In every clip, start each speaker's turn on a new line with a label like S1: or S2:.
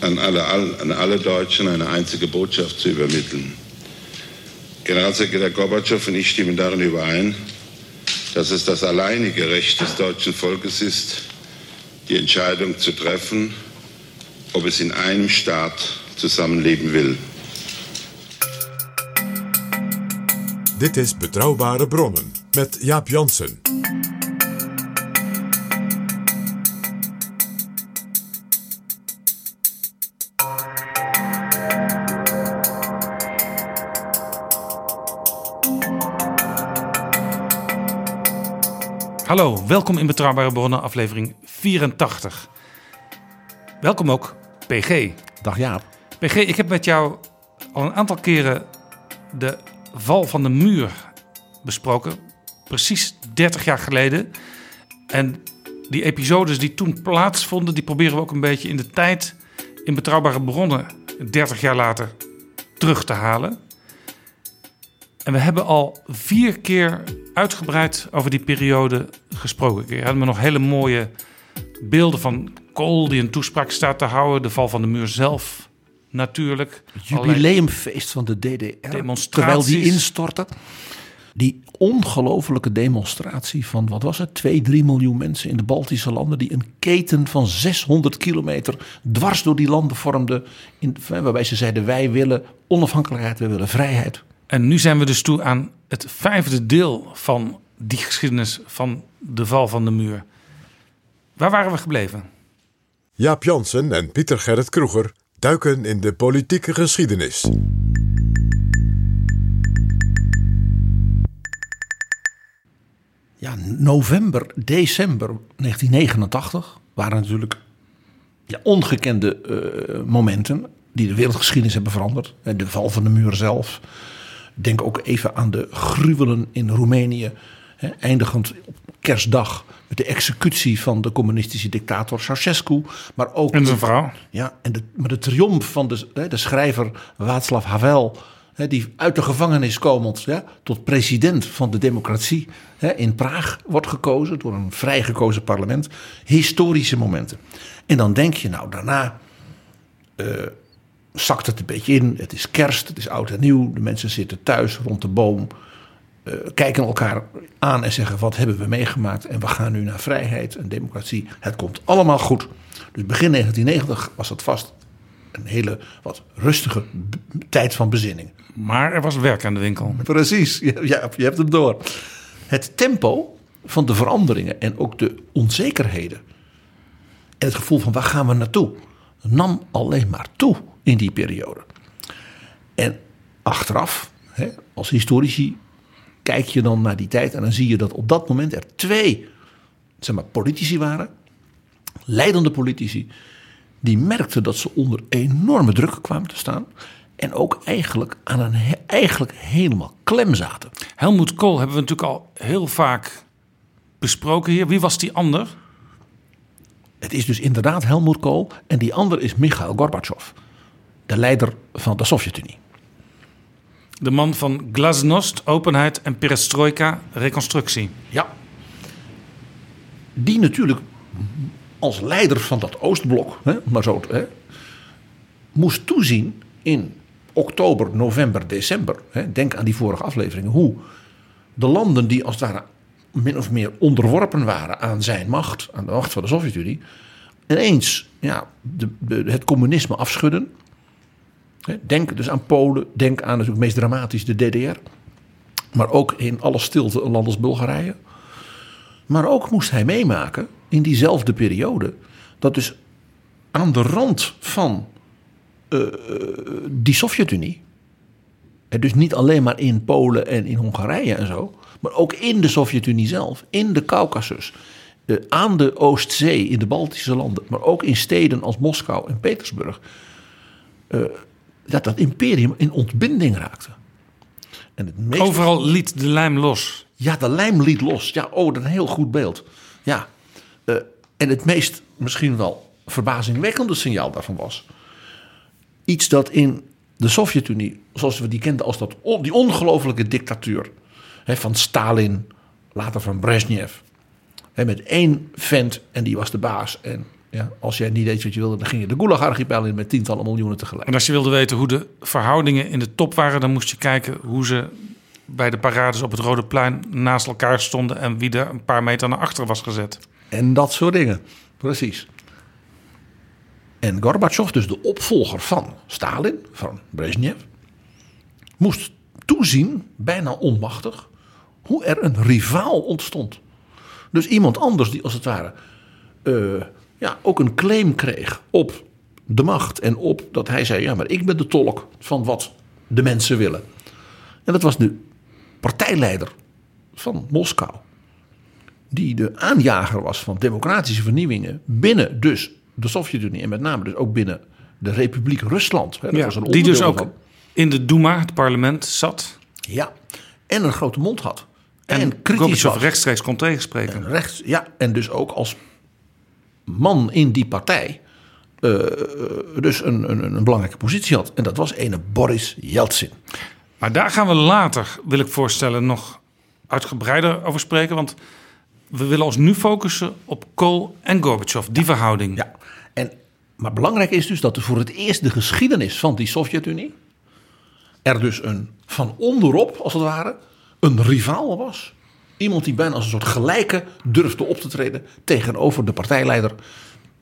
S1: an alle, an alle Deutschen eine einzige Botschaft zu übermitteln. Generalsekretär Gorbatschow und ich stimmen darin überein, dass es das alleinige Recht des deutschen Volkes ist, die Entscheidung zu treffen, ob es in einem Staat zusammenleben will.
S2: Dit is Betrouwbare Bronnen met Jaap Jansen.
S3: Hallo, welkom in Betrouwbare Bronnen, aflevering 84. Welkom ook, PG.
S4: Dag Jaap.
S3: PG, ik heb met jou al een aantal keren de val van de muur besproken. Precies 30 jaar geleden. En die episodes die toen plaatsvonden, die proberen we ook een beetje in de tijd in Betrouwbare Bronnen 30 jaar later terug te halen. En we hebben al vier keer uitgebreid over die periode gesproken. We hadden we nog hele mooie beelden van Kool die een toespraak staat te houden. De val van de muur zelf natuurlijk.
S4: Het jubileumfeest van de DDR. Terwijl die instortte. Die ongelofelijke demonstratie van, wat was het, 2, 3 miljoen mensen in de Baltische landen. Die een keten van 600 kilometer dwars door die landen vormden. In, waarbij ze zeiden, wij willen onafhankelijkheid, wij willen vrijheid.
S3: En nu zijn we dus toe aan het vijfde deel van die geschiedenis van de val van de muur. Waar waren we gebleven?
S2: Jaap Jansen en Pieter Gerrit Kroeger duiken in de politieke geschiedenis.
S4: Ja, november, december 1989 waren natuurlijk ja, ongekende uh, momenten die de wereldgeschiedenis hebben veranderd. De val van de muur zelf. Denk ook even aan de gruwelen in Roemenië. Eindigend op kerstdag met de executie van de communistische dictator Ceausescu. Maar ook
S3: en zijn vrouw.
S4: Ja, en de, maar de triomf van de, de schrijver Václav Havel. Die uit de gevangenis komend ja, tot president van de democratie in Praag wordt gekozen door een vrijgekozen parlement. Historische momenten. En dan denk je nou daarna. Uh, zakt het een beetje in. Het is kerst, het is oud en nieuw. De mensen zitten thuis rond de boom. Uh, kijken elkaar aan en zeggen: wat hebben we meegemaakt? En we gaan nu naar vrijheid en democratie. Het komt allemaal goed. Dus begin 1990 was het vast een hele wat rustige tijd van bezinning.
S3: Maar er was werk aan de winkel.
S4: Precies, ja, je hebt hem door. Het tempo van de veranderingen en ook de onzekerheden. En het gevoel van waar gaan we naartoe? nam alleen maar toe in die periode. En achteraf, hè, als historici, kijk je dan naar die tijd en dan zie je dat op dat moment er twee zeg maar, politici waren, leidende politici, die merkten dat ze onder enorme druk kwamen te staan. En ook eigenlijk aan een eigenlijk helemaal klem zaten.
S3: Helmoet Kool hebben we natuurlijk al heel vaak besproken hier. Wie was die ander?
S4: Het is dus inderdaad Helmoet Kool. En die ander is Mikhail Gorbachev de leider van de Sovjet-Unie.
S3: De man van glasnost, openheid en perestroika, reconstructie.
S4: Ja. Die natuurlijk als leider van dat Oostblok, hè, maar zo, hè, moest toezien in oktober, november, december. Hè, denk aan die vorige afleveringen. Hoe de landen die als daar min of meer onderworpen waren aan zijn macht, aan de macht van de Sovjet-Unie, ineens ja, de, de, het communisme afschudden Denk dus aan Polen, denk aan natuurlijk meest dramatisch de DDR. Maar ook in alle stilte een land als Bulgarije. Maar ook moest hij meemaken in diezelfde periode dat dus aan de rand van eh, eh, die Sovjet-Unie, dus niet alleen maar in Polen en in Hongarije en zo, maar ook in de Sovjet-Unie zelf, in de Caucasus, eh, aan de Oostzee, in de Baltische landen, maar ook in steden als Moskou en Petersburg, dat dat imperium in ontbinding raakte. En het meest
S3: Overal liet de lijm los.
S4: ja, de lijm liet los. Ja, oh, dat is een heel goed beeld. Ja. eh, en het meest misschien wel verbazingwekkende signaal daarvan was. Iets dat in de Sovjet-Unie, zoals we die kenden als dat, die ongelofelijke dictatuur. Hè, van Stalin, later van Brezhnev. Hè, met één vent en die was de baas. En ja, als jij niet deed wat je wilde, dan ging je de Gulag-archipel in met tientallen miljoenen tegelijk.
S3: En als je wilde weten hoe de verhoudingen in de top waren, dan moest je kijken hoe ze bij de parades op het Rode Plein naast elkaar stonden en wie er een paar meter naar achter was gezet.
S4: En dat soort dingen. Precies. En Gorbachev, dus de opvolger van Stalin, van Brezhnev, moest toezien, bijna onmachtig, hoe er een rivaal ontstond. Dus iemand anders die als het ware eh, ja, ook een claim kreeg op de macht en op dat hij zei: Ja, maar ik ben de tolk van wat de mensen willen. En dat was de partijleider van Moskou die de aanjager was van democratische vernieuwingen binnen dus de Sovjet-Unie en met name dus ook binnen de Republiek Rusland. Hè, dat was een
S3: die dus ook in de Duma, het parlement, zat.
S4: Ja, en een grote mond had. En,
S3: En,
S4: kritisch was.
S3: rechtstreeks kon tegenspreken.
S4: Rechts, ja, en dus ook als man in die partij eh, dus een, een, een belangrijke positie had. En dat was ene Boris Yeltsin.
S3: Maar daar gaan we later, wil ik voorstellen, nog uitgebreider over spreken. Want we willen ons nu focussen op Kool en Gorbachev, die verhouding.
S4: Ja, en, maar belangrijk is dus dat er voor het eerst de geschiedenis van die Sovjet-Unie... er dus een van onderop, als het ware, een rivaal was. Iemand die bijna als een soort gelijke durfde op te treden tegenover de partijleider...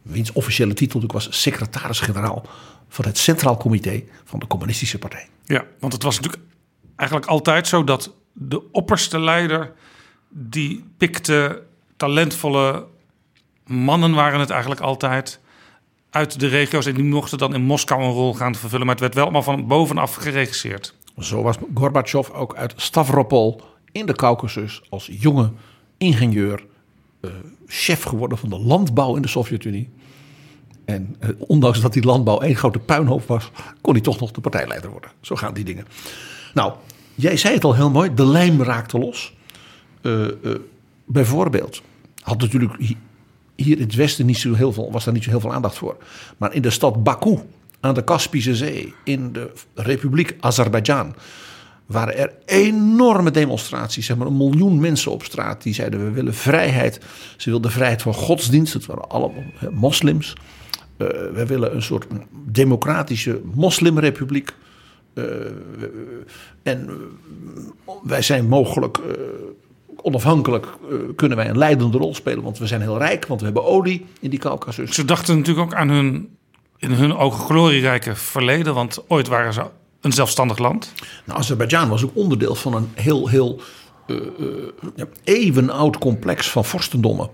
S4: wiens officiële titel natuurlijk was secretaris-generaal... van het Centraal Comité van de Communistische Partij.
S3: Ja, want het was natuurlijk eigenlijk altijd zo dat de opperste leider... die pikte talentvolle mannen waren het eigenlijk altijd... uit de regio's en die mochten dan in Moskou een rol gaan vervullen. Maar het werd wel allemaal van bovenaf geregisseerd.
S4: Zo was Gorbachev ook uit Stavropol in de Caucasus als jonge ingenieur eh, chef geworden van de landbouw in de Sovjet-Unie. En eh, ondanks dat die landbouw één grote puinhoop was, kon hij toch nog de partijleider worden. Zo gaan die dingen. Nou, jij zei het al heel mooi, de lijm raakte los. Eh, bijvoorbeeld, had natuurlijk hi- hier in het westen niet zo heel veel, was daar niet zo heel veel aandacht voor. Maar in de stad Baku aan de Kaspische Zee, in de Republiek Azerbeidzjan, waren er enorme demonstraties. Zeg maar een miljoen mensen op straat die zeiden: We willen vrijheid. Ze wilden vrijheid van godsdienst. Het waren allemaal moslims. Eh, we willen een soort democratische moslimrepubliek. Eh, en eh, wij zijn mogelijk onafhankelijk, kunnen wij een leidende rol spelen. Want we zijn heel rijk, want we hebben olie in die Caucasus.
S3: Ze dachten natuurlijk ook aan hun, in hun ogen glorierijke verleden. Want ooit waren ze een zelfstandig land.
S4: Nou, Azerbeidzjan was ook onderdeel van een heel, heel eh, eh, eeuwenoud complex van vorstendommen.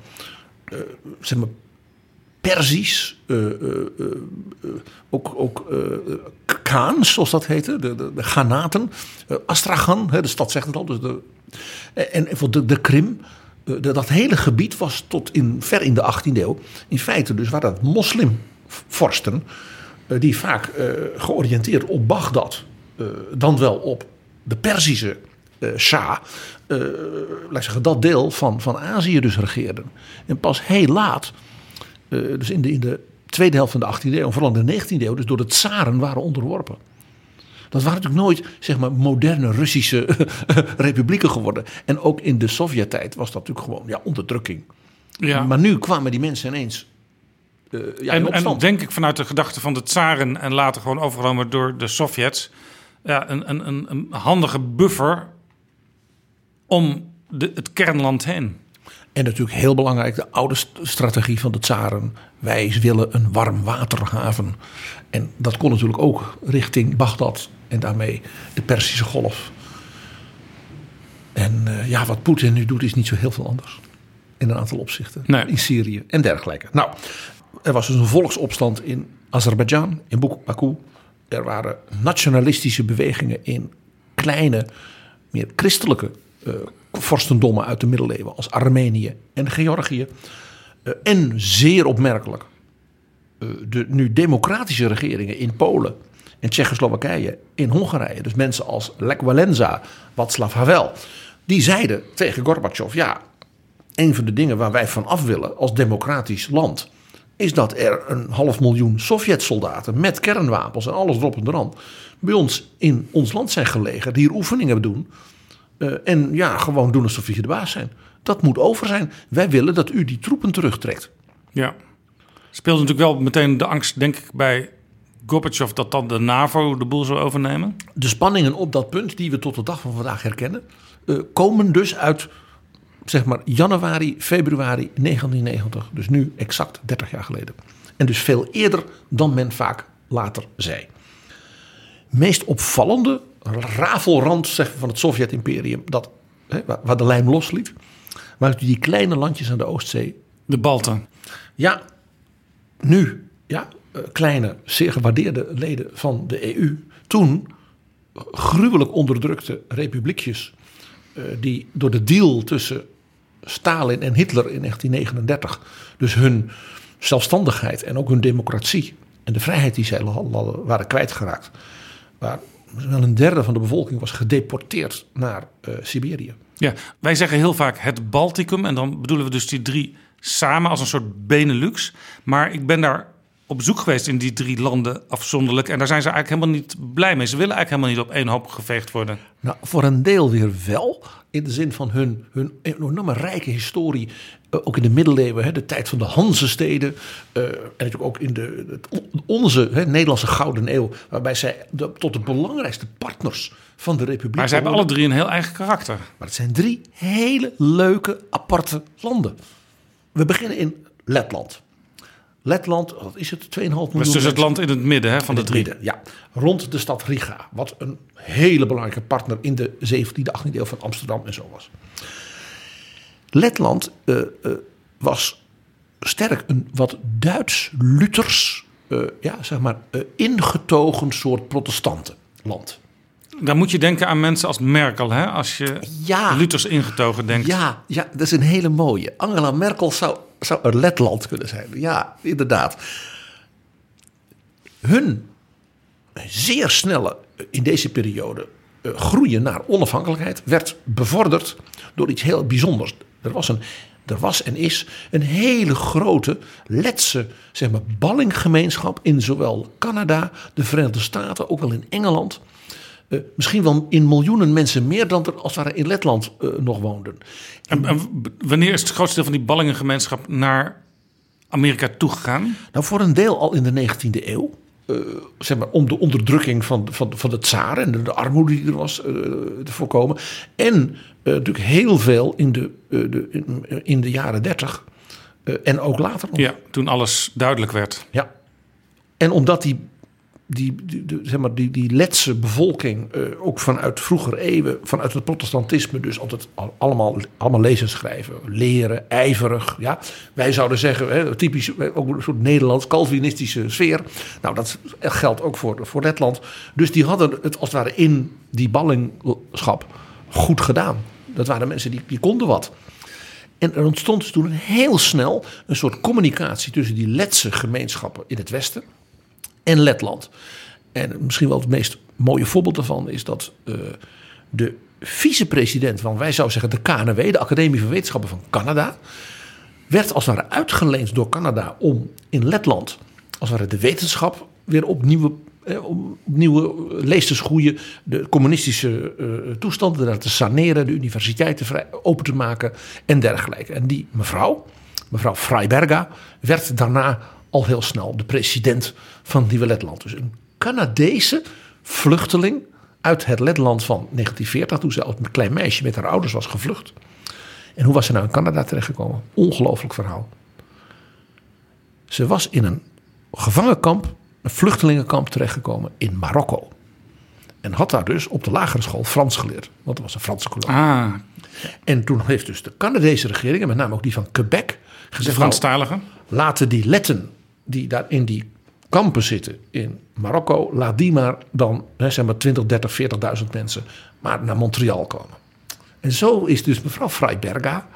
S4: Eh, zeg maar eh, eh, eh, eh, ook, ook eh, Khaans, zoals dat heette, de, de, de Ghanaten. Eh, Astrachan, hè, de stad zegt het al. Dus de, en de, de Krim. eh, dat hele gebied was tot in, ver in de 18e eeuw. In feite dus waren dat moslimvorsten. Eh, die vaak eh, georiënteerd op Bagdad. eh, dan wel op de Perzische Shah. laat zeggen, dat deel van, van Azië dus regeerden. En pas heel laat dus in de, in de tweede helft van de 18e eeuw, en vooral in de 19e eeuw, dus door de tsaren waren onderworpen. Dat waren natuurlijk nooit zeg maar, moderne Russische republieken geworden. En ook in de Sovjet-tijd was dat natuurlijk gewoon ja, onderdrukking.
S3: Ja.
S4: Maar nu kwamen die mensen ineens eh, ja, in
S3: en, en denk ik vanuit de gedachte van de tsaren en later gewoon overgenomen door de Sovjets. Ja, een, een, een, een handige buffer om de, het kernland heen.
S4: En natuurlijk heel belangrijk, de oude st- strategie van de tsaren. Wij willen een warmwaterhaven. En dat kon natuurlijk ook richting Bagdad en daarmee de Persische Golf. En eh, ja, wat Poetin nu doet is niet zo heel veel anders. In een aantal opzichten.
S3: Nee.
S4: In Syrië en dergelijke. Nou, er was dus een volksopstand in Azerbeidzjan, in Baku. Er waren nationalistische bewegingen in kleine, meer christelijke eh vorstendommen uit de middeleeuwen. Als Armenië en Georgië. Eh, en zeer opmerkelijk, eh, de nu democratische regeringen in Polen en Tsjechoslowakije, in Hongarije. Dus mensen als Lech Walesa, Václav Havel. Die zeiden tegen Gorbachev, ja, een van de dingen waar wij van af willen als democratisch land... is dat er een half miljoen Sovjet-soldaten met kernwapens en alles erop en eraan... bij ons in ons land zijn gelegen, die hier oefeningen doen... eh, en ja, gewoon doen alsof je de baas zijn. Dat moet over zijn. Wij willen dat u die troepen terugtrekt.
S3: Ja. Speelt natuurlijk wel meteen de angst, denk ik, bij Gorbachev dat dan de NAVO de boel zou overnemen.
S4: De spanningen op dat punt, die we tot de dag van vandaag herkennen, eh, komen dus uit zeg maar januari, februari 1990. Dus nu exact 30 jaar geleden. En dus veel eerder dan men vaak later zei. Meest opvallende rafelrand zeg, van het Sovjet-imperium, dat, hè, waar, de lijm losliet, waren die kleine landjes aan de Oostzee
S3: De Balten.
S4: ja, nu, ja, eh, kleine, zeer gewaardeerde leden van de EU. Toen gruwelijk onderdrukte republiekjes. Eh, die door de deal tussen Stalin en Hitler in 1939. dus hun zelfstandigheid en ook hun democratie. en de vrijheid die zij hadden, waren kwijtgeraakt. Waar wel een derde van de bevolking was gedeporteerd naar eh, Siberië.
S3: Ja, wij zeggen heel vaak het Balticum. En dan bedoelen we dus die drie samen als een soort Benelux. Maar ik ben daar op bezoek geweest in die drie landen afzonderlijk. En daar zijn ze eigenlijk helemaal niet blij mee. Ze willen eigenlijk helemaal niet op één hoop geveegd worden.
S4: Nou, voor een deel weer wel. In de zin van hun, hun enorme rijke historie. eh, ook in de middeleeuwen, hè, de tijd van de Hanzesteden. eh, en natuurlijk ook in de, het- onze hè, Nederlandse Gouden Eeuw. Waarbij zij de- tot de belangrijkste partners van de Republiek
S3: Maar ze hebben alle drie een heel eigen karakter.
S4: Maar het zijn drie hele leuke, aparte landen. We beginnen in Letland. Letland, wat is het? 2,5 miljoen
S3: Dat is dus het land in het midden hè, van de drie.
S4: midden, ja. Rond de stad Riga. Wat een hele belangrijke partner in de 17e, 18e eeuw van Amsterdam en zo was. Letland eh, eh, was sterk een wat Duits-Luthers, eh, ja, zeg maar, ingetogen soort protestantenland.
S3: Dan moet je denken aan mensen als Merkel. Hè? Als je
S4: Ja.
S3: Luthers ingetogen denkt.
S4: Ja, ja, dat is een hele mooie. Angela Merkel zou, zou een Letland kunnen zijn. Ja, inderdaad. Hun zeer snelle, in deze periode, eh, groeien naar onafhankelijkheid werd bevorderd door iets heel bijzonders. Er was, een, er was en is een hele grote Letse zeg maar, ballinggemeenschap in zowel Canada, de Verenigde Staten, ook wel in Engeland. Eh, misschien wel in miljoenen mensen meer dan er als ware in Letland eh, nog woonden.
S3: En, wanneer is het grootste deel van die ballingengemeenschap naar Amerika toegegaan?
S4: Nou, voor een deel al in de 19e eeuw. eh, zeg maar, om de onderdrukking van, van, van de tsaar en de, de armoede die er was te voorkomen. En natuurlijk heel veel in de, de, in, in de jaren 30 eh, en ook later nog.
S3: Ja, toen alles duidelijk werd.
S4: Ja. En omdat die, die, zeg maar, die, die Letse bevolking, eh, ook vanuit vroeger eeuwen, vanuit het protestantisme, dus altijd al- allemaal, allemaal lezen, schrijven, leren, ijverig. Ja. Wij zouden zeggen, hè, typisch, eh, ook een soort Nederlands-Calvinistische sfeer. Nou, dat geldt ook voor, voor Letland. Dus die hadden het als het ware in die ballingschap goed gedaan. Dat waren mensen die, die konden wat. En er ontstond dus toen heel snel een soort communicatie tussen die Letse gemeenschappen in het westen en Letland. En misschien wel het meest mooie voorbeeld daarvan is dat eh, de vicepresident van, wij zouden zeggen, de KNW, de Academie van Wetenschappen van Canada, werd als het ware uitgeleend door Canada om in Letland als het de wetenschap weer opnieuw, eh, opnieuw lees te schoeien, de communistische eh, toestanden te saneren, de universiteiten vrij open te maken en dergelijke. En die mevrouw, mevrouw Freiberga, werd daarna al heel snel de president van Nieuwe Letland. Dus een Canadese vluchteling uit het Letland van 1940, toen ze als een klein meisje met haar ouders was gevlucht. En hoe was ze nou in Canada terechtgekomen? Ongelooflijk verhaal. Ze was in een gevangenkamp, een vluchtelingenkamp terechtgekomen in Marokko. En had daar dus op de lagere school Frans geleerd. Want dat was een Franse kolonie.
S3: Ah,
S4: En toen heeft dus de Canadese regering, en met name ook die van Quebec,
S3: de
S4: gezegd: nou,
S3: Franstalige.
S4: laten die letten die daar in die kampen zitten in Marokko, laat die maar dan, hè, zeg maar 20, 30, 40.000 mensen, maar naar Montreal komen. En zo is dus mevrouw Freiberga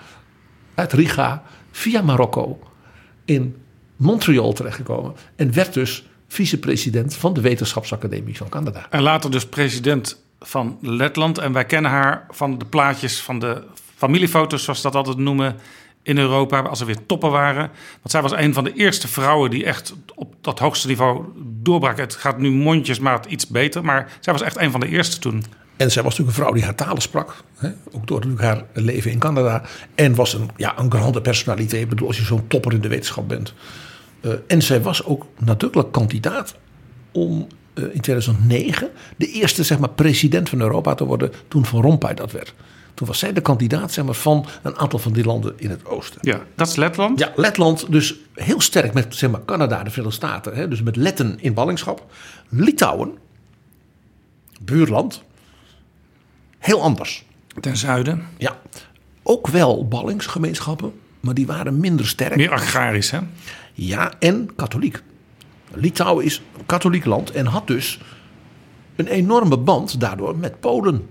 S4: uit Riga via Marokko in Montreal terechtgekomen en werd dus vicepresident van de Wetenschapsacademie van Canada.
S3: En later dus president van Letland. En wij kennen haar van de plaatjes van de familiefoto's, zoals ze dat altijd noemen, in Europa. Als er weer toppen waren. Want zij was een van de eerste vrouwen die echt op dat hoogste niveau doorbrak. Het gaat nu mondjesmaat iets beter. Maar zij was echt een van de eerste toen.
S4: En zij was natuurlijk een vrouw die haar talen sprak. Hè? Ook door haar leven in Canada. En was een, ja, een grande personaliteit. Ik bedoel, als je zo'n topper in de wetenschap bent. Eh, en zij was ook natuurlijk kandidaat om eh, in 2009 de eerste zeg maar, president van Europa te worden. Toen Van Rompuy dat werd. Toen was zij de kandidaat zeg maar, van een aantal van die landen in het oosten.
S3: Ja, dat is Letland.
S4: Ja, Letland dus heel sterk met zeg maar, Canada, de Verenigde Staten. Hè, dus met Letten in ballingschap. Litouwen, buurland, heel anders.
S3: Ten zuiden.
S4: Ja, ook wel ballingsgemeenschappen, maar die waren minder sterk.
S3: Meer agrarisch, hè?
S4: Ja, en katholiek. Litouwen is een katholiek land en had dus een enorme band daardoor met Polen.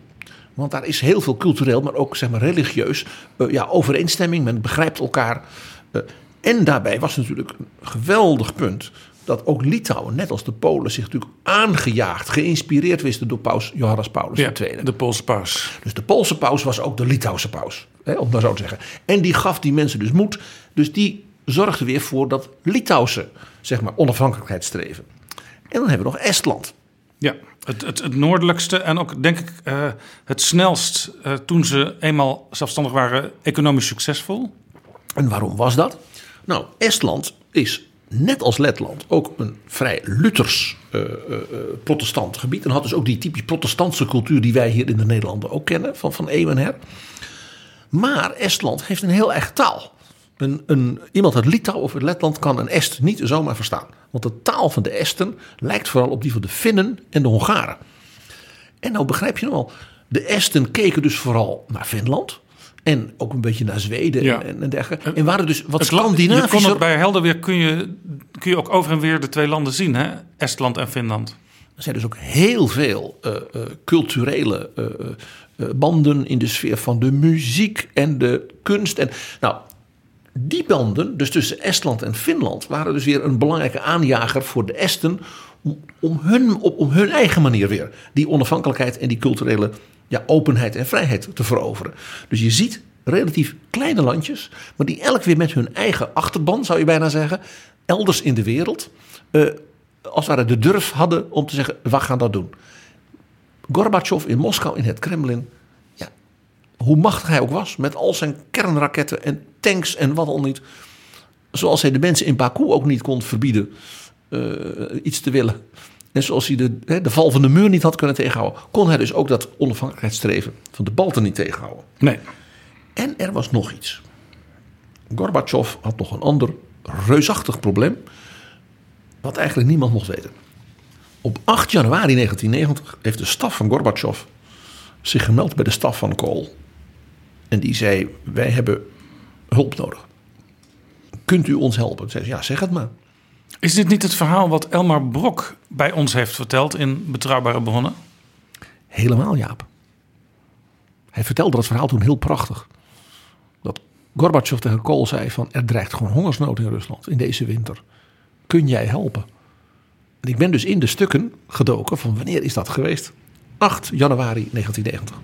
S4: Want daar is heel veel cultureel, maar ook zeg maar, religieus eh, ja, overeenstemming. Men begrijpt elkaar. Eh, en daarbij was natuurlijk een geweldig punt dat ook Litouwen, net als de Polen, zich natuurlijk aangejaagd, geïnspireerd wisten door paus Johannes Paulus
S3: Ja,
S4: II.
S3: de Poolse paus.
S4: Dus de Poolse paus was ook de Litouwse paus. Hè, om maar zo te zeggen. En die gaf die mensen dus moed. Dus die zorgde weer voor dat Litouwse zeg maar, onafhankelijkheidsstreven. En dan hebben we nog Estland.
S3: Ja, het, het, noordelijkste en ook denk ik eh, het snelst eh, toen ze eenmaal zelfstandig waren economisch succesvol.
S4: En waarom was dat? Nou, Estland is net als Letland ook een vrij Luthers eh, protestant gebied. En had dus ook die typisch protestantse cultuur die wij hier in de Nederlanden ook kennen van, van eeuwen her. Maar Estland heeft een heel eigen taal. Een, een, iemand uit Litouwen of uit Letland kan een Est niet zomaar verstaan. Want de taal van de Esten lijkt vooral op die van de Finnen en de Hongaren. En nou begrijp je nog wel, de Esten keken dus vooral naar Finland. En ook een beetje naar Zweden
S3: Ja.
S4: en, en dergelijke. En waren dus wat Scandinavischer.
S3: het bij Helderweer kun je, kun je ook over en weer de twee landen zien, hè? Estland en Finland.
S4: Er zijn dus ook heel veel eh, eh, culturele eh, banden in de sfeer van de muziek en de kunst. En, nou, die banden, dus tussen Estland en Finland, waren dus weer een belangrijke aanjager voor de Esten. Om, hun, op, om hun eigen manier weer die onafhankelijkheid en die culturele ja, openheid en vrijheid te veroveren. Dus je ziet relatief kleine landjes, maar die elk weer met hun eigen achterban, zou je bijna zeggen, elders in de wereld. eh, als het ware de durf hadden om te zeggen: we gaan dat doen. Gorbachev in Moskou, in het Kremlin. Ja, hoe machtig hij ook was, met al zijn kernraketten en tanks en wat al niet. Zoals hij de mensen in Baku ook niet kon verbieden eh, iets te willen. En zoals hij de, hè, de val van de muur niet had kunnen tegenhouden, kon hij dus ook dat onafhankelijkheidsstreven van de Balten niet tegenhouden.
S3: Nee.
S4: En er was nog iets. Gorbachev had nog een ander reusachtig probleem. Wat eigenlijk niemand mocht weten. Op 8 januari 1990 heeft de staf van Gorbachev zich gemeld bij de staf van Kool. En die zei: Wij hebben hulp nodig. Kunt u ons helpen? Zei ze, ja, zeg het maar.
S3: Is dit niet het verhaal wat Elmar Brok bij ons heeft verteld in Betrouwbare Bronnen?
S4: Helemaal, Jaap. Hij vertelde dat verhaal toen heel prachtig. Dat Gorbachev tegen Kool zei van... er dreigt gewoon hongersnood in Rusland in deze winter. Kun jij helpen? En ik ben dus in de stukken gedoken van wanneer is dat geweest? 8 januari 1990.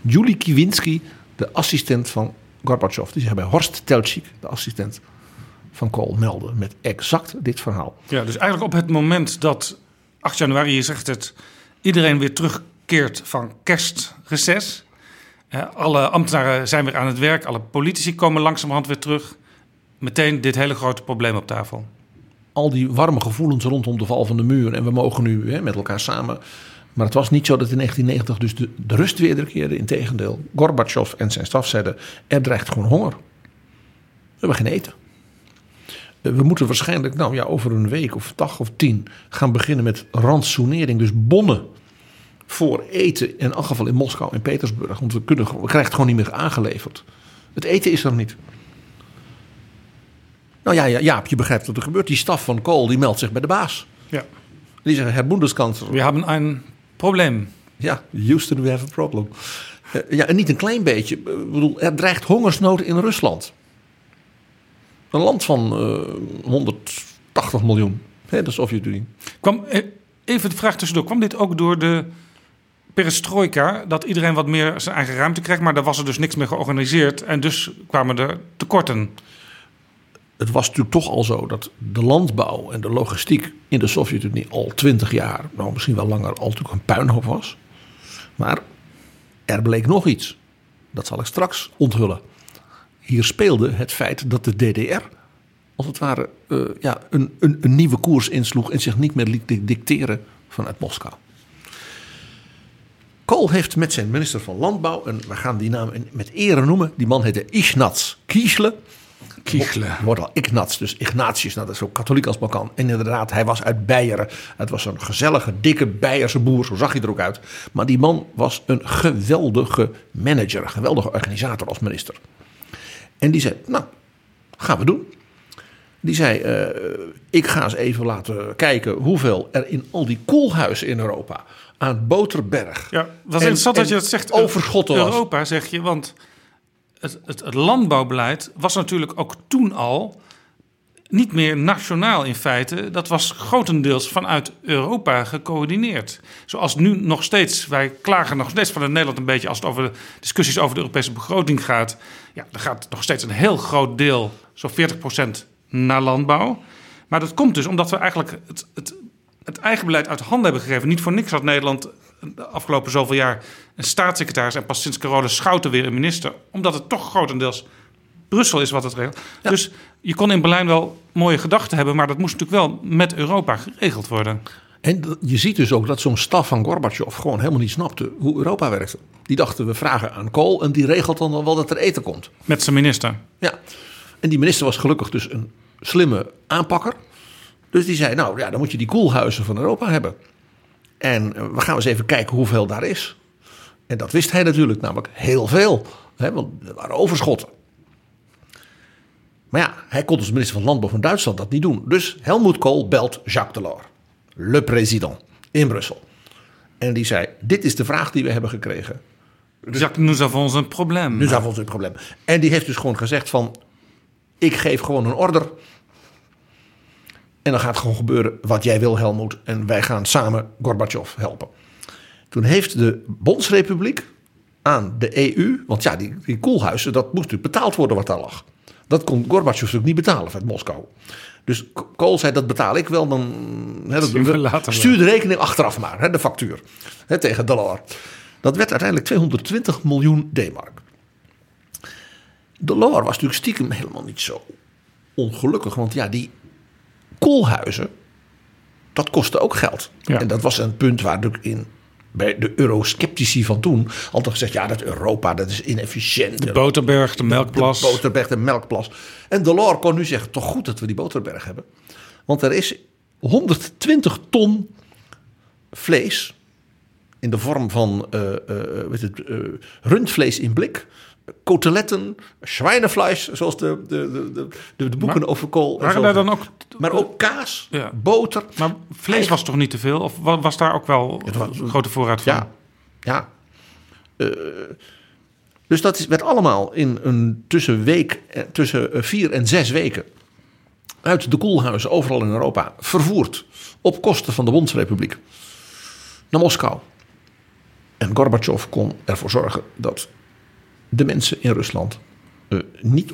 S4: Julie Kiwinski, de assistent van Gorbachev... die zich bij Horst Teltschik, de assistent van Kool, meldde... met exact dit verhaal.
S3: Ja, dus eigenlijk op het moment dat 8 januari, je zegt het, iedereen weer terugkeert van kerstreces. Alle ambtenaren zijn weer aan het werk, alle politici komen langzamerhand weer terug. Meteen dit hele grote probleem op tafel.
S4: al die warme gevoelens rondom de val van de muur. En we mogen nu hè, met elkaar samen Maar het was niet zo dat in 1990 dus de, de rust wederkeerde. Integendeel, Gorbachev en zijn staf zeiden, er dreigt gewoon honger. We hebben geen eten. Eh, We moeten waarschijnlijk nou ja, over een week of dag of tien gaan beginnen met rantsoenering. Dus bonnen voor eten, in elk geval in Moskou en Petersburg. Want we, kunnen, we krijgen het gewoon niet meer aangeleverd. Het eten is er niet. Nou ja, ja Jaap, je begrijpt wat er gebeurt. Die staf van Kool die meldt zich bij de baas.
S3: Ja.
S4: Die zeggen, Herr Bundeskanzler,
S3: We hebben een probleem.
S4: ja, Houston, we have a problem. Eh, ja, en niet een klein beetje. Ik bedoel, er dreigt hongersnood in Rusland. Een land van eh 180 miljoen. Hè, de Sovjet-Unie.
S3: Kwam, eh, even de vraag tussendoor. Kwam dit ook door de perestroika? Dat iedereen wat meer zijn eigen ruimte kreeg, maar daar was er dus niks meer georganiseerd. En dus kwamen er tekorten.
S4: Het was natuurlijk toch al zo dat de landbouw en de logistiek in de Sovjet-Unie al twintig jaar, nou misschien wel langer, al natuurlijk een puinhoop was. Maar er bleek nog iets. Dat zal ik straks onthullen. Hier speelde het feit dat de DDR, als het ware, eh, ja, een, een, een nieuwe koers insloeg en zich niet meer liet di- dicteren vanuit Moskou. Kool heeft met zijn minister van Landbouw, en we gaan die naam met ere noemen, die man heette Ignaz Kiesle.
S3: Kiesle.
S4: Het wordt al Ignaz, dus Ignatius, nou, dat is zo katholiek als maar kan. En inderdaad, hij was uit Beieren. Het was een gezellige, dikke Beierse boer, zo zag hij er ook uit. Maar die man was een geweldige manager, een geweldige organisator als minister. En die zei, nou, gaan we doen. Die zei, eh, ik ga eens even laten kijken hoeveel er in al die koelhuizen in Europa aan Boterberg.
S3: Ja, dat is
S4: en-
S3: interessant dat je dat zegt.
S4: Overschotten was.
S3: Europa, zeg je, want het, landbouwbeleid was natuurlijk ook toen al niet meer nationaal in feite. Dat was grotendeels vanuit Europa gecoördineerd. Zoals nu nog steeds, wij klagen nog steeds vanuit Nederland een beetje als het over de discussies over de Europese begroting gaat. Ja, er gaat nog steeds een heel groot deel, zo'n 40% naar landbouw. Maar dat komt dus omdat we eigenlijk het, het, het eigen beleid uit handen hebben gegeven. Niet voor niks had Nederland de afgelopen zoveel jaar een staatssecretaris en pas sinds corona Schouten weer een minister. Omdat het toch grotendeels Brussel is wat het regelt. Dus je kon in Berlijn wel mooie gedachten hebben, maar dat moest natuurlijk wel met Europa geregeld worden.
S4: En je ziet dus ook dat zo'n staf van Gorbachev gewoon helemaal niet snapte hoe Europa werkte. Die dachten we vragen aan Kool en die regelt dan wel dat er eten komt.
S3: Met zijn minister.
S4: Ja. En die minister was gelukkig dus een slimme aanpakker. Dus die zei, nou ja, dan moet je die koelhuizen van Europa hebben. En eh, we gaan eens even kijken hoeveel daar is. En dat wist hij natuurlijk, namelijk heel veel. Hè, want er waren overschotten. Maar ja, hij kon als minister van Landbouw van Duitsland dat niet doen. Dus Helmut Kool belt Jacques Delors, le président, in Brussel. En die zei, dit is de vraag die we hebben gekregen.
S3: Jacques, nous avons een probleem.
S4: Nu is een probleem. En die heeft dus gewoon gezegd van... ik geef gewoon een order. En dan gaat gewoon gebeuren wat jij wil, Helmoet. En wij gaan samen Gorbachev helpen. Toen heeft de Bondsrepubliek aan de EU... want ja, die, die koelhuizen, dat moest natuurlijk betaald worden wat daar lag. Dat kon Gorbachev natuurlijk niet betalen vanuit Moskou. Dus Kool zei, dat betaal ik wel. Dan, hè, dat,
S3: we
S4: stuur de rekening achteraf maar, hè, de factuur. Hè, tegen Delors. Dat werd uiteindelijk 220 miljoen D-mark. Delors was natuurlijk stiekem helemaal niet zo ongelukkig. Want ja, die koelhuizen, dat kostte ook geld.
S3: Ja.
S4: En dat was een punt waar natuurlijk in, bij de eurosceptici van toen altijd gezegd... ja, dat Europa, dat is inefficiënt.
S3: De Boterberg, de Melkplas.
S4: De Boterberg, de Melkplas. En Delors kon nu zeggen, toch goed dat we die Boterberg hebben. Want er is 120 ton vlees in de vorm van eh, weet het, rundvlees in blik. Koteletten, schwijnenvlees, zoals de, de, de, de, boeken
S3: Maar
S4: over kool. en
S3: Waren
S4: zo.
S3: daar dan ook...
S4: Maar ook kaas,
S3: Ja.
S4: boter.
S3: Maar vlees was toch niet te veel? Of wa- was daar ook wel
S4: was-
S3: een grote voorraad van?
S4: Ja, ja. Eh, dus dat is, werd allemaal in een tussen, week, eh, tussen eh, vier en zes weken uit de koelhuizen overal in Europa vervoerd op kosten van de Bondsrepubliek naar Moskou. En Gorbachev kon ervoor zorgen dat de mensen in Rusland eh, niet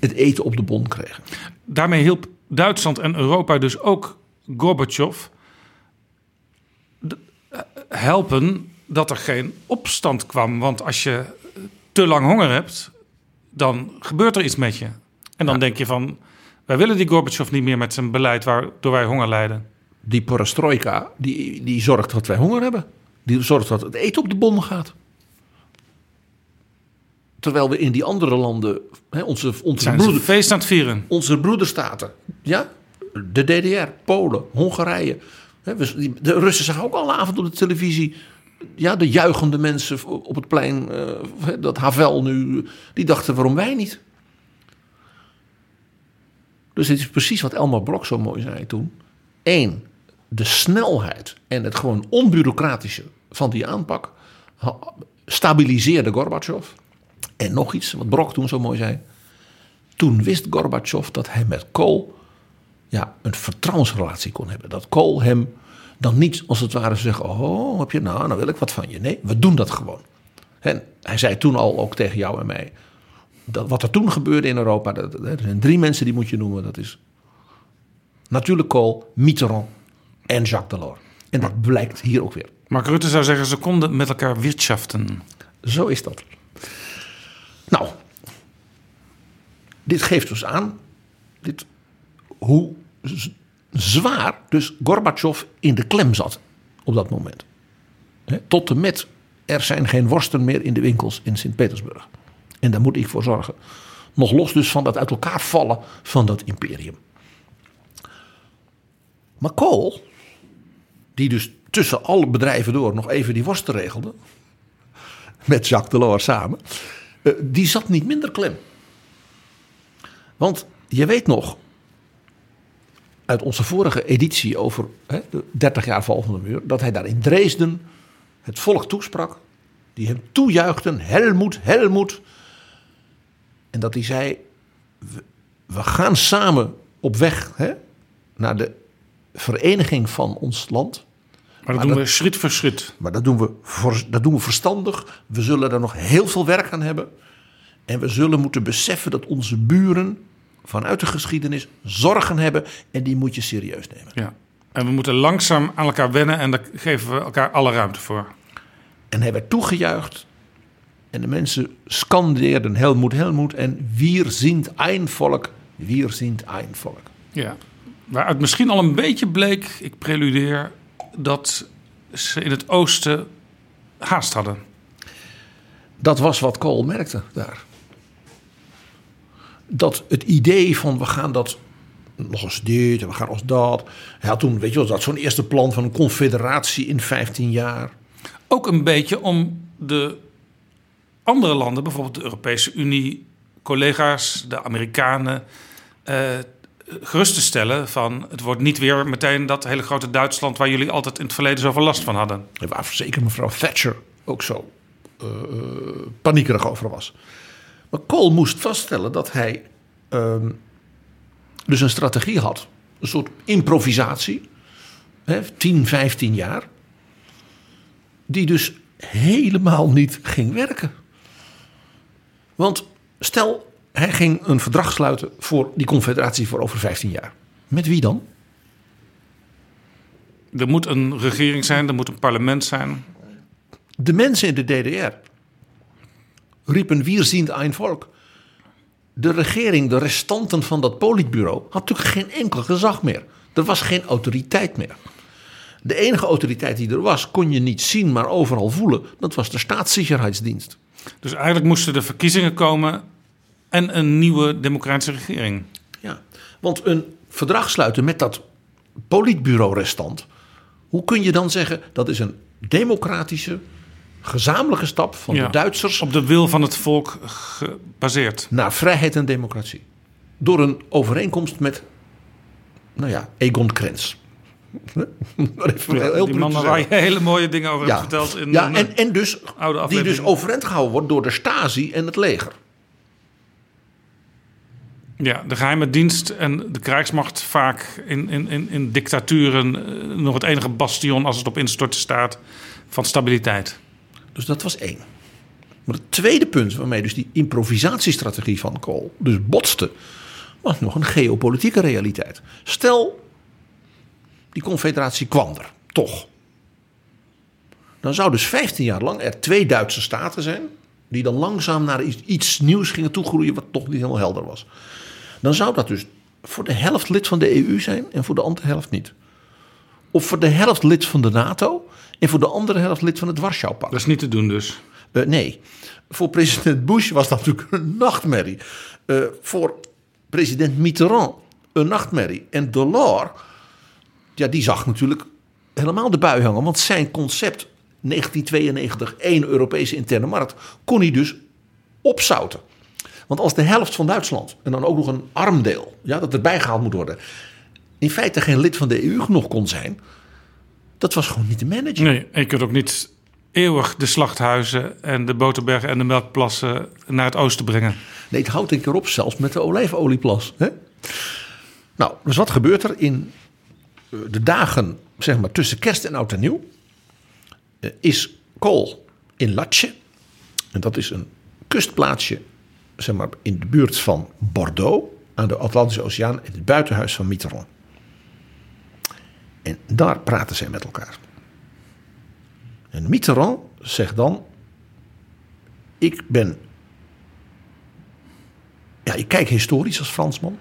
S4: het eten op de bon kregen.
S3: Daarmee hielp Duitsland en Europa dus ook Gorbachev eh, helpen dat er geen opstand kwam. Want als je te lang honger hebt, dan gebeurt er iets met je. En dan denk je van, wij willen die Gorbachev niet meer met zijn beleid waardoor wij honger lijden.
S4: Die perestroika, die, die zorgt dat wij honger hebben. Die zorgt dat het eten op de bon gaat. Terwijl we in die andere landen, hè, onze, onze,
S3: Zijn ze
S4: broeder,
S3: feest aan het vieren?
S4: onze broederstaten, ja, de DDR, Polen, Hongarije. Hè, we- de Russen zagen ook al avond op de televisie. Ja, de juichende mensen op het plein, eh, dat Havel nu, die dachten waarom wij niet. Dus het is precies wat Elmar Brok zo mooi zei toen. Eén, de snelheid en het gewoon onbureaucratische van die aanpak stabiliseerde Gorbachev. En nog iets wat Brok toen zo mooi zei. Toen wist Gorbachev dat hij met Kool ja, een vertrouwensrelatie kon hebben. Dat Kool hem dan niet als het ware zeggen: Oh, heb je nou, nou wil ik wat van je. Nee, we doen dat gewoon. En hij zei toen al ook tegen jou en mij. Dat wat er toen gebeurde in Europa, dat, er zijn drie mensen die moet je noemen. Dat is natuurlijk Kool, Mitterrand en Jacques Delors. En dat blijkt hier ook weer.
S3: Mark Rutte zou zeggen, ze konden met elkaar wirtschaften.
S4: Zo is dat. Nou, dit geeft dus aan dit, hoe zwaar dus Gorbachev in de klem zat op dat moment. Tot en met er zijn geen worsten meer in de winkels in Sint-Petersburg. En daar moet ik voor zorgen. Nog los dus van dat uit elkaar vallen van dat imperium. Maar Kool, die dus tussen alle bedrijven door nog even die worsten regelde met Jacques Delors samen, eh, die zat niet minder klem. Want je weet nog, uit onze vorige editie over hè, de 30 jaar val van de muur, dat hij daar in Dresden het volk toesprak, die hem toejuichten, Helmoet, Helmoet. En dat hij zei, we, we gaan samen op weg hè, naar de vereniging van ons land.
S3: Maar dat doen we schritt voor schritt.
S4: Maar dat doen, we voor, dat doen we verstandig. We zullen er nog heel veel werk aan hebben. En we zullen moeten beseffen dat onze buren vanuit de geschiedenis zorgen hebben. En die moet je serieus nemen.
S3: Ja. En we moeten langzaam aan elkaar wennen en daar geven we elkaar alle ruimte voor.
S4: En hij werd toegejuicht. En de mensen scandeerden Helmoet, Helmoet. En wir sind ein Volk, wir sind ein Volk.
S3: Ja. Waaruit misschien al een beetje bleek, ik preludeer, dat ze in het oosten haast hadden.
S4: Dat was wat Kool merkte daar. Dat het idee van we gaan dat nog eens dit en we gaan als dat. Hij had toen, weet je wel, dat zo'n eerste plan van een confederatie in 15 jaar.
S3: Ook een beetje om de andere landen, bijvoorbeeld de Europese Unie, collega's, de Amerikanen, eh, gerust te stellen van het wordt niet weer meteen dat hele grote Duitsland waar jullie altijd in het verleden zoveel last van hadden.
S4: En waar zeker mevrouw Thatcher ook zo eh, eh, paniekerig over was. Maar Kool moest vaststellen dat hij ehm, dus een strategie had. Een soort improvisatie. Hè, 10, 15 jaar. Die dus helemaal niet ging werken. Want stel, hij ging een verdrag sluiten voor die confederatie voor over 15 jaar. Met wie dan?
S3: Er moet een regering zijn, er moet een parlement zijn.
S4: De mensen in de DDR riepen wir sind ein Volk. De regering, de restanten van dat politbureau, had natuurlijk geen enkel gezag meer. Er was geen autoriteit meer. De enige autoriteit die er was, kon je niet zien, maar overal voelen. Dat was de staatssicherheidsdienst.
S3: Dus eigenlijk moesten er verkiezingen komen en een nieuwe democratische regering.
S4: Ja, want een verdrag sluiten met dat politbureau-restant. Hoe kun je dan zeggen dat is een democratische, gezamenlijke stap van
S3: Ja,
S4: de Duitsers
S3: Op de wil van het volk gebaseerd.
S4: naar vrijheid en democratie. Door een overeenkomst met, nou ja, Egon Krenz. Even heel, heel
S3: die man waar je hele mooie dingen over
S4: Ja,
S3: hebt verteld. In
S4: ja en, en dus,
S3: oude
S4: die dus overeind gehouden wordt door de Stasi en het leger.
S3: Ja, de geheime dienst en de krijgsmacht vaak in, in, in, in dictaturen eh, nog het enige bastion als het op instorten staat van stabiliteit.
S4: Dus dat was één. Maar het tweede punt waarmee dus die improvisatiestrategie van Kool dus botste, was nog een geopolitieke realiteit. Stel, die confederatie kwam er, toch. Dan zou dus 15 jaar lang er twee Duitse staten zijn, die dan langzaam naar iets, iets nieuws gingen toegroeien, wat toch niet helemaal helder was. Dan zou dat dus voor de helft lid van de EU zijn en voor de andere helft niet. Of voor de helft lid van de NATO En voor de andere helft lid van het Warschau-pact.
S3: Dat is niet te doen dus.
S4: Uh, nee, voor president Bush was dat natuurlijk een nachtmerrie. Uh, voor president Mitterrand een nachtmerrie. En Delors, ja, die zag natuurlijk helemaal de bui hangen. Want zijn concept 1992, één Europese interne markt, kon hij dus opzouten. Want als de helft van Duitsland, en dan ook nog een arm deel, ja, dat erbij gehaald moet worden, in feite geen lid van de EU nog kon zijn, dat was gewoon niet te managen.
S3: Nee, en je kunt ook niet eeuwig de slachthuizen en de boterbergen en de melkplassen naar het oosten brengen.
S4: Nee, het houdt een keer op, zelfs met de olijfolieplas. Hè? Nou, dus wat gebeurt er in eh, de dagen zeg maar, tussen kerst en oud en nieuw? Eh, is Kool in Latje. En dat is een kustplaatsje zeg maar, in de buurt van Bordeaux aan de Atlantische Oceaan in het buitenhuis van Mitterrand. En daar praten zij met elkaar. En Mitterrand zegt dan: Ik ben. Ja, ik kijk historisch als Fransman.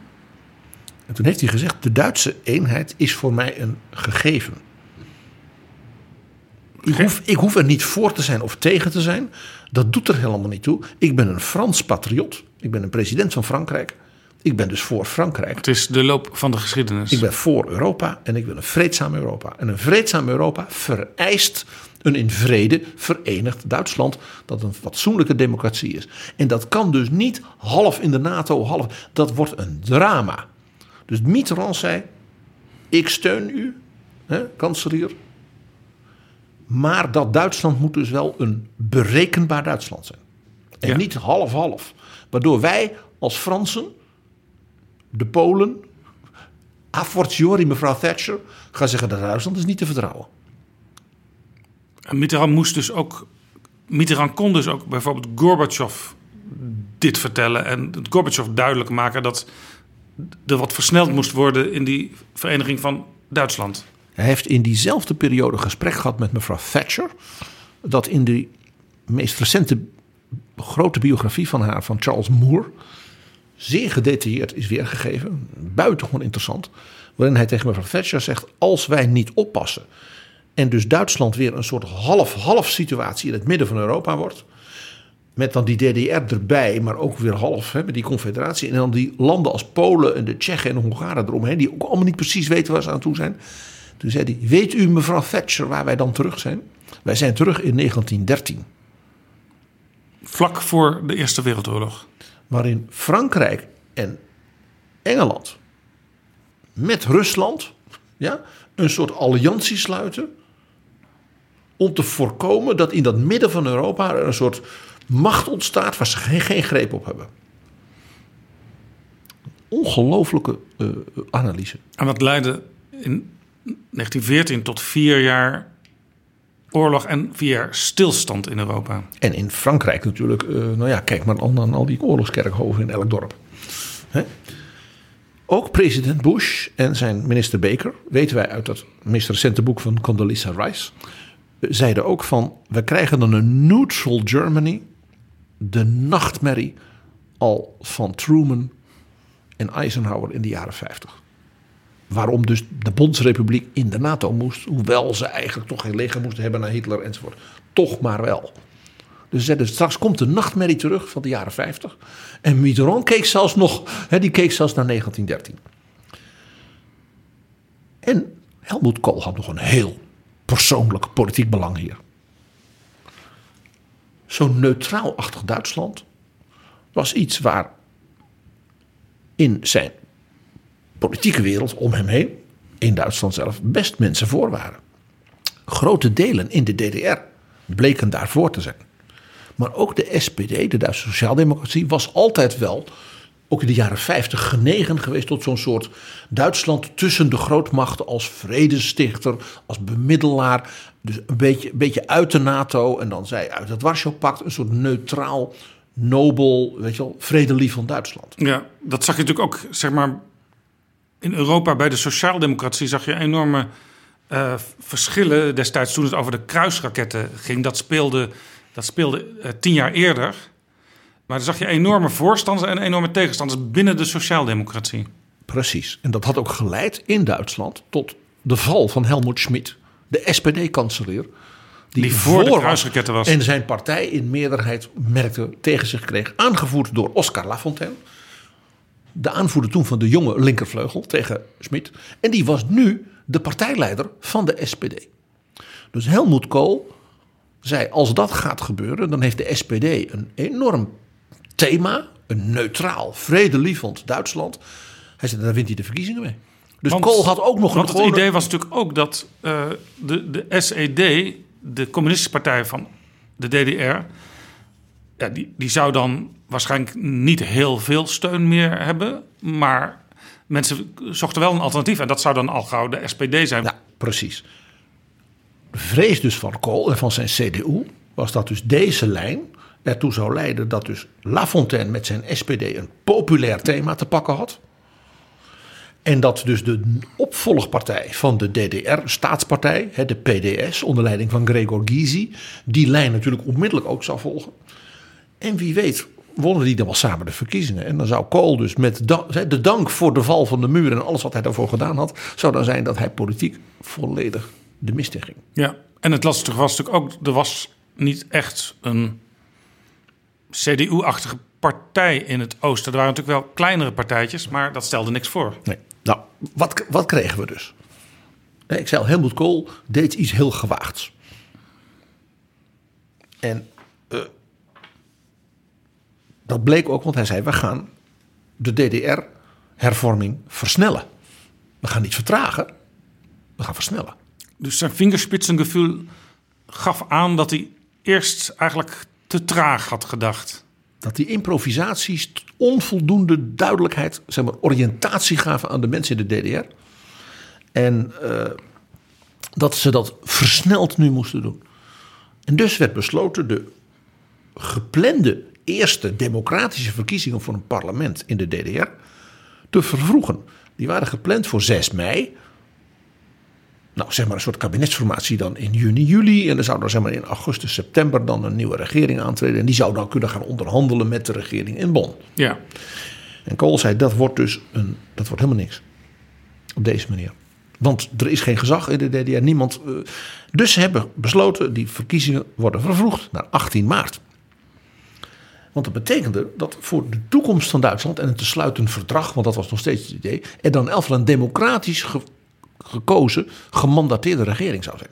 S4: En toen heeft hij gezegd: De Duitse eenheid is voor mij een gegeven. Ik hoef, ik hoef er niet voor te zijn of tegen te zijn. Dat doet er helemaal niet toe. Ik ben een Frans patriot. Ik ben een president van Frankrijk. Ik ben dus voor Frankrijk.
S3: Het is de loop van de geschiedenis.
S4: Ik ben voor Europa en ik wil een vreedzaam Europa. En een vreedzaam Europa vereist een in vrede verenigd Duitsland dat een fatsoenlijke democratie is. En dat kan dus niet half in de NATO, half. Dat wordt een drama. Dus Mitterrand zei: Ik steun u, hè, kanselier. Maar dat Duitsland moet dus wel een berekenbaar Duitsland zijn. En niet half-half. Waardoor wij als Fransen, de Polen, a fortiori mevrouw Thatcher, gaan zeggen dat Duitsland is niet te vertrouwen.
S3: Mitterrand moest dus ook. Mitterrand kon dus ook bijvoorbeeld Gorbachev dit vertellen. En Gorbachev duidelijk maken dat er wat versneld moest worden in die vereniging van Duitsland.
S4: Hij heeft in diezelfde periode gesprek gehad met mevrouw Thatcher. Dat in de meest recente grote biografie van haar, van Charles Moore, zeer gedetailleerd is weergegeven. Buitengewoon interessant. Waarin hij tegen mevrouw Thatcher zegt: Als wij niet oppassen. En dus Duitsland weer een soort half-half situatie in het midden van Europa wordt. Met dan die DDR erbij, maar ook weer half hè, met die confederatie. En dan die landen als Polen en de Tsjechen en de Hongaren eromheen, die ook allemaal niet precies weten waar ze aan toe zijn. Toen zei hij: Weet u, mevrouw Thatcher, waar wij dan terug zijn? Wij zijn terug in 1913.
S3: Vlak voor de Eerste Wereldoorlog.
S4: Waarin Frankrijk en Engeland met Rusland ja, een soort alliantie sluiten. Om te voorkomen dat in dat midden van Europa er een soort macht ontstaat waar ze geen, geen greep op hebben. Ongelooflijke uh, analyse.
S3: En wat leidde in 1914 tot vier jaar oorlog en vier jaar stilstand in Europa.
S4: En in Frankrijk natuurlijk. Uh, nou ja, kijk maar aan, al die oorlogskerkhoven in elk dorp. Hè? Ook president Bush en zijn minister Baker, weten wij uit dat meest recente boek van Condoleezza Rice, zeiden ook van we krijgen dan een neutral Germany, de nachtmerrie al van Truman en Eisenhower in de jaren 50. Waarom dus de Bondsrepubliek in de NATO moest, hoewel ze eigenlijk toch geen leger moesten hebben naar Hitler enzovoort. Toch maar wel. Dus zeiden straks komt de nachtmerrie terug van de jaren 50. En Mitterrand keek zelfs nog, die keek zelfs naar 1913. En Helmut Kool had nog een heel persoonlijk politiek belang hier. Zo'n neutraal-achtig Duitsland was iets waar in zijn politieke wereld om hem heen, in Duitsland zelf, best mensen voor waren. Grote delen in de DDR bleken daarvoor te zijn. Maar ook de SPD, de Duitse Sociaaldemocratie, was altijd wel, ook in de jaren 50, genegen geweest tot zo'n soort Duitsland tussen de grootmachten als vredestichter, als bemiddelaar. Dus een beetje, een beetje uit de NATO en dan zij uit het Warschau-pact, een soort neutraal, nobel, weet je wel, vredelievend Duitsland.
S3: Ja, dat zag je natuurlijk ook, zeg maar, in Europa bij de sociaaldemocratie zag je enorme uh, verschillen destijds toen het over de kruisraketten ging. Dat speelde, dat speelde uh, tien jaar eerder. Maar dan zag je enorme voorstanders en enorme tegenstanders binnen de sociaaldemocratie.
S4: Precies. En dat had ook geleid in Duitsland tot de val van Helmut Schmidt, de SPD-kanselier.
S3: Die voor de kruisraketten was.
S4: En zijn partij in meerderheid merkte tegen zich kreeg. Aangevoerd door Oscar Lafontaine. De aanvoerder toen van de jonge linkervleugel tegen Schmid. En die was nu de partijleider van de SPD. Dus Helmut Kool zei: als dat gaat gebeuren, dan heeft de SPD een enorm thema. Een neutraal, vredelievend Duitsland. Hij zei: daar wint hij de verkiezingen mee. Dus
S3: Want-
S4: Kool had ook nog een
S3: Want het idee was natuurlijk ook dat eh, de, de SED, de communistische partij van de DDR, ja, die, die zou dan waarschijnlijk niet heel veel steun meer hebben. Maar mensen zochten wel een alternatief. En dat zou dan al gauw de SPD zijn.
S4: Ja, precies. De vrees dus van Kool en van zijn CDU was dat dus deze lijn ertoe zou leiden dat dus Lafontaine met zijn SPD een populair thema te pakken had. En dat dus de opvolgpartij van de DDR-staatspartij, hè, de PDS, onder leiding van Gregor Gysi, die lijn natuurlijk onmiddellijk ook zou volgen. En wie weet wonnen die dan wel samen de verkiezingen. En dan zou Kool dus met da- de dank voor de val van de muur en alles wat hij daarvoor gedaan had, zou dan zijn dat hij politiek volledig de mist in ging.
S3: Ja, en het lastige was natuurlijk ook, er was niet echt een CDU-achtige partij in het oosten. Er waren natuurlijk wel kleinere partijtjes, maar dat stelde niks voor.
S4: Nee. Nou, wat, wat kregen we dus? Ik zei al, Helmut Kool deed iets heel gewaagds. En dat bleek ook, want hij zei: we gaan de DDR-hervorming versnellen. We gaan niet vertragen, we gaan versnellen.
S3: Dus zijn vingerspitsengevoel gaf aan dat hij eerst eigenlijk te traag had gedacht.
S4: Dat die improvisaties onvoldoende duidelijkheid, zeg maar, oriëntatie gaven aan de mensen in de DDR. En eh, dat ze dat versneld nu moesten doen. En dus werd besloten de geplande eerste democratische verkiezingen voor een parlement in de DDR te vervroegen. Die waren gepland voor 6 mei. Nou, zeg maar een soort kabinetsformatie dan in juni, juli. En dan zou er zeg maar in augustus, september dan een nieuwe regering aantreden. En die zou dan kunnen gaan onderhandelen met de regering in Bonn.
S3: Ja,
S4: En Kool zei, dat wordt dus een, dat wordt helemaal niks. Op deze manier. Want er is geen gezag in de DDR. Niemand, eh, dus ze hebben besloten, die verkiezingen worden vervroegd naar 18 maart. Want dat betekende dat voor de toekomst van Duitsland en een te sluiten verdrag, want dat was nog steeds het idee, er dan geval een democratisch ge- gekozen, gemandateerde regering zou zijn.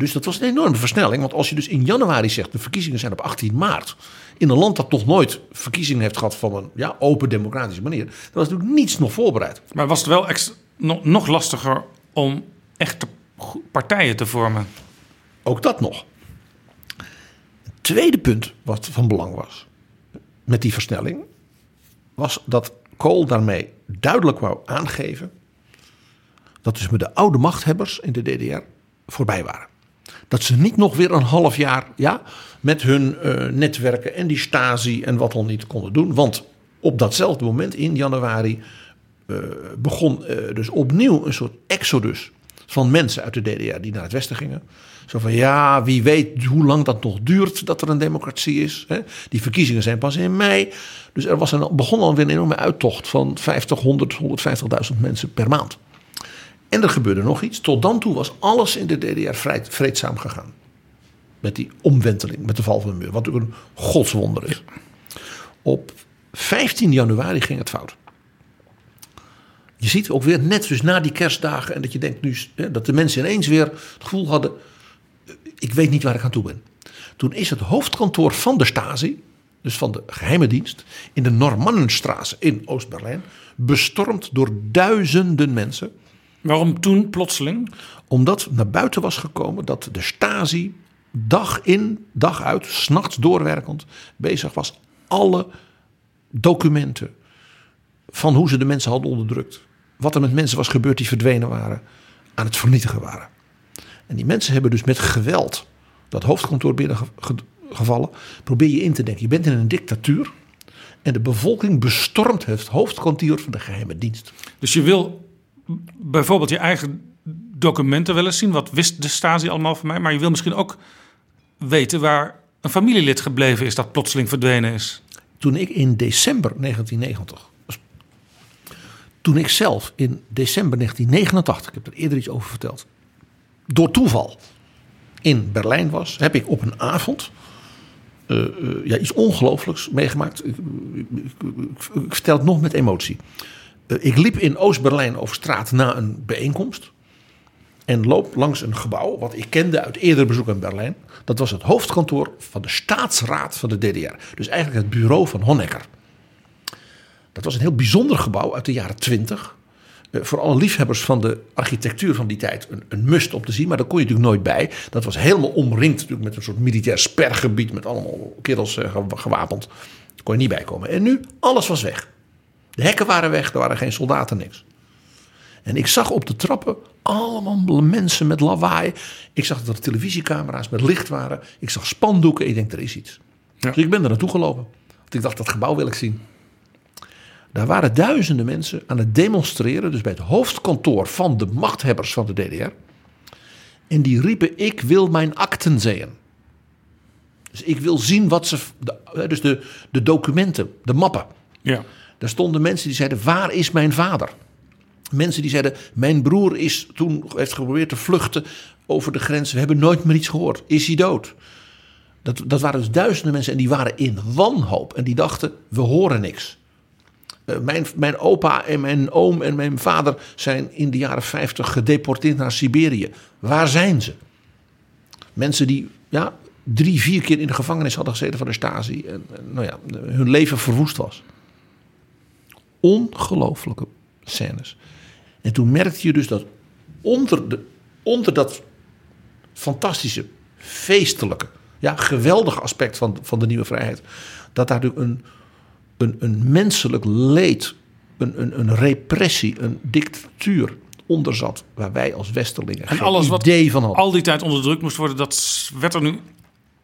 S4: Dus dat was een enorme versnelling. Want als je dus in januari zegt, de verkiezingen zijn op 18 maart. In een land dat nog nooit verkiezingen heeft gehad van een ja, open democratische manier. Dan was natuurlijk niets nog voorbereid.
S3: maar was het wel nog, lastiger om echte partijen te vormen?
S4: Ook dat nog. Tweede punt wat van belang was met die versnelling. Was dat Kool daarmee duidelijk wou aangeven. Dat dus met de oude machthebbers in de DDR voorbij waren. Dat ze niet nog weer een half jaar ja, met hun eh, netwerken en die Stasi en wat dan niet konden doen. Want op datzelfde moment in januari eh, begon eh, dus opnieuw een soort exodus van mensen uit de DDR die naar het westen gingen. Zo van ja, wie weet hoe lang dat nog duurt dat er een democratie is. Hè? Die verkiezingen zijn pas in mei. Dus er was een, begon alweer een enorme uittocht van 50, 100, 150.000 mensen per maand. En er gebeurde nog iets. Tot dan toe was alles in de DDR vreedzaam gegaan. Met die omwenteling, met de val van de muur. Wat natuurlijk een godswonder is. Op 15 januari ging het fout. Je ziet ook weer net dus na die kerstdagen. En dat je denkt nu hè, dat de mensen ineens weer het gevoel hadden. Ik weet niet waar ik aan toe ben. Toen is het hoofdkantoor van de Stasi. Dus van de geheime dienst. In de Normannenstraße in Oost-Berlijn. Bestormd door duizenden mensen
S3: Waarom toen plotseling?
S4: omdat naar buiten was gekomen dat de Stasi dag in, dag uit, s'nachts doorwerkend bezig was. Alle documenten van hoe ze de mensen hadden onderdrukt. Wat er met mensen was gebeurd die verdwenen waren, aan het vernietigen waren. En die mensen hebben dus met geweld dat hoofdkantoor binnengevallen. Probeer je in te denken, je bent in een dictatuur. En de bevolking bestormt het hoofdkantoor van de geheime dienst.
S3: Dus je wil bijvoorbeeld je eigen documenten wel eens zien. Wat wist de Stasi allemaal van mij? Maar je wil misschien ook weten waar een familielid gebleven is dat plotseling verdwenen is.
S4: toen ik in december 1990. Toen ik zelf in december 1989, ik heb er eerder iets over verteld. Door toeval in Berlijn was, heb ik op een avond eh, eh, ja, iets ongelooflijks meegemaakt. Ik, ik, vertel het nog met emotie. Eh, ik liep in Oost-Berlijn over straat na een bijeenkomst. En loop langs een gebouw wat ik kende uit eerder bezoek in Berlijn. Dat was het hoofdkantoor van de staatsraad van de DDR. Dus eigenlijk het bureau van Honecker. Dat was een heel bijzonder gebouw uit de jaren 20. Eh, Voor alle liefhebbers van de architectuur van die tijd een, een must om te zien. Maar daar kon je natuurlijk nooit bij. Dat was helemaal omringd natuurlijk met een soort militair spergebied. Met allemaal kerels ge- gewapend. Daar kon je niet bij komen. En nu, alles was weg. De hekken waren weg, er waren geen soldaten, niks. En ik zag op de trappen allemaal mensen met lawaai. Ik zag dat er televisiecamera's met licht waren. Ik zag spandoeken. Ik denk, er is iets. Dus ik ben er naartoe gelopen. Want ik dacht, dat gebouw wil ik zien. Daar waren duizenden mensen aan het demonstreren. Dus bij het hoofdkantoor van de machthebbers van de DDR. En die riepen, ik wil mijn akten zien. Dus ik wil zien wat ze... de- Dus de, de documenten, de mappen.
S3: Ja.
S4: Daar stonden mensen die zeiden: Waar is mijn vader? Mensen die zeiden: Mijn broer is toen heeft geprobeerd te vluchten over de grens. We hebben nooit meer iets gehoord. Is hij dood? Dat, dat waren dus duizenden mensen en die waren in wanhoop. En die dachten: We horen niks. Eh, mijn, mijn opa en mijn oom en mijn vader zijn in de jaren 50 gedeporteerd naar Siberië. Waar zijn ze? Mensen die ja, drie, vier keer in de gevangenis hadden gezeten van de Stasi. En, nou ja, hun leven verwoest was ongelooflijke scènes. En toen merkte je dus dat onder, de, onder dat fantastische, feestelijke, ja, geweldige aspect van, van de nieuwe vrijheid, dat daar natuurlijk een, een, een menselijk leed, een, een, een repressie, een dictatuur onder zat, waar wij als Westerlingen
S3: En
S4: geen
S3: alles wat
S4: idee van hadden.
S3: al die tijd onderdrukt moest worden, dat werd er nu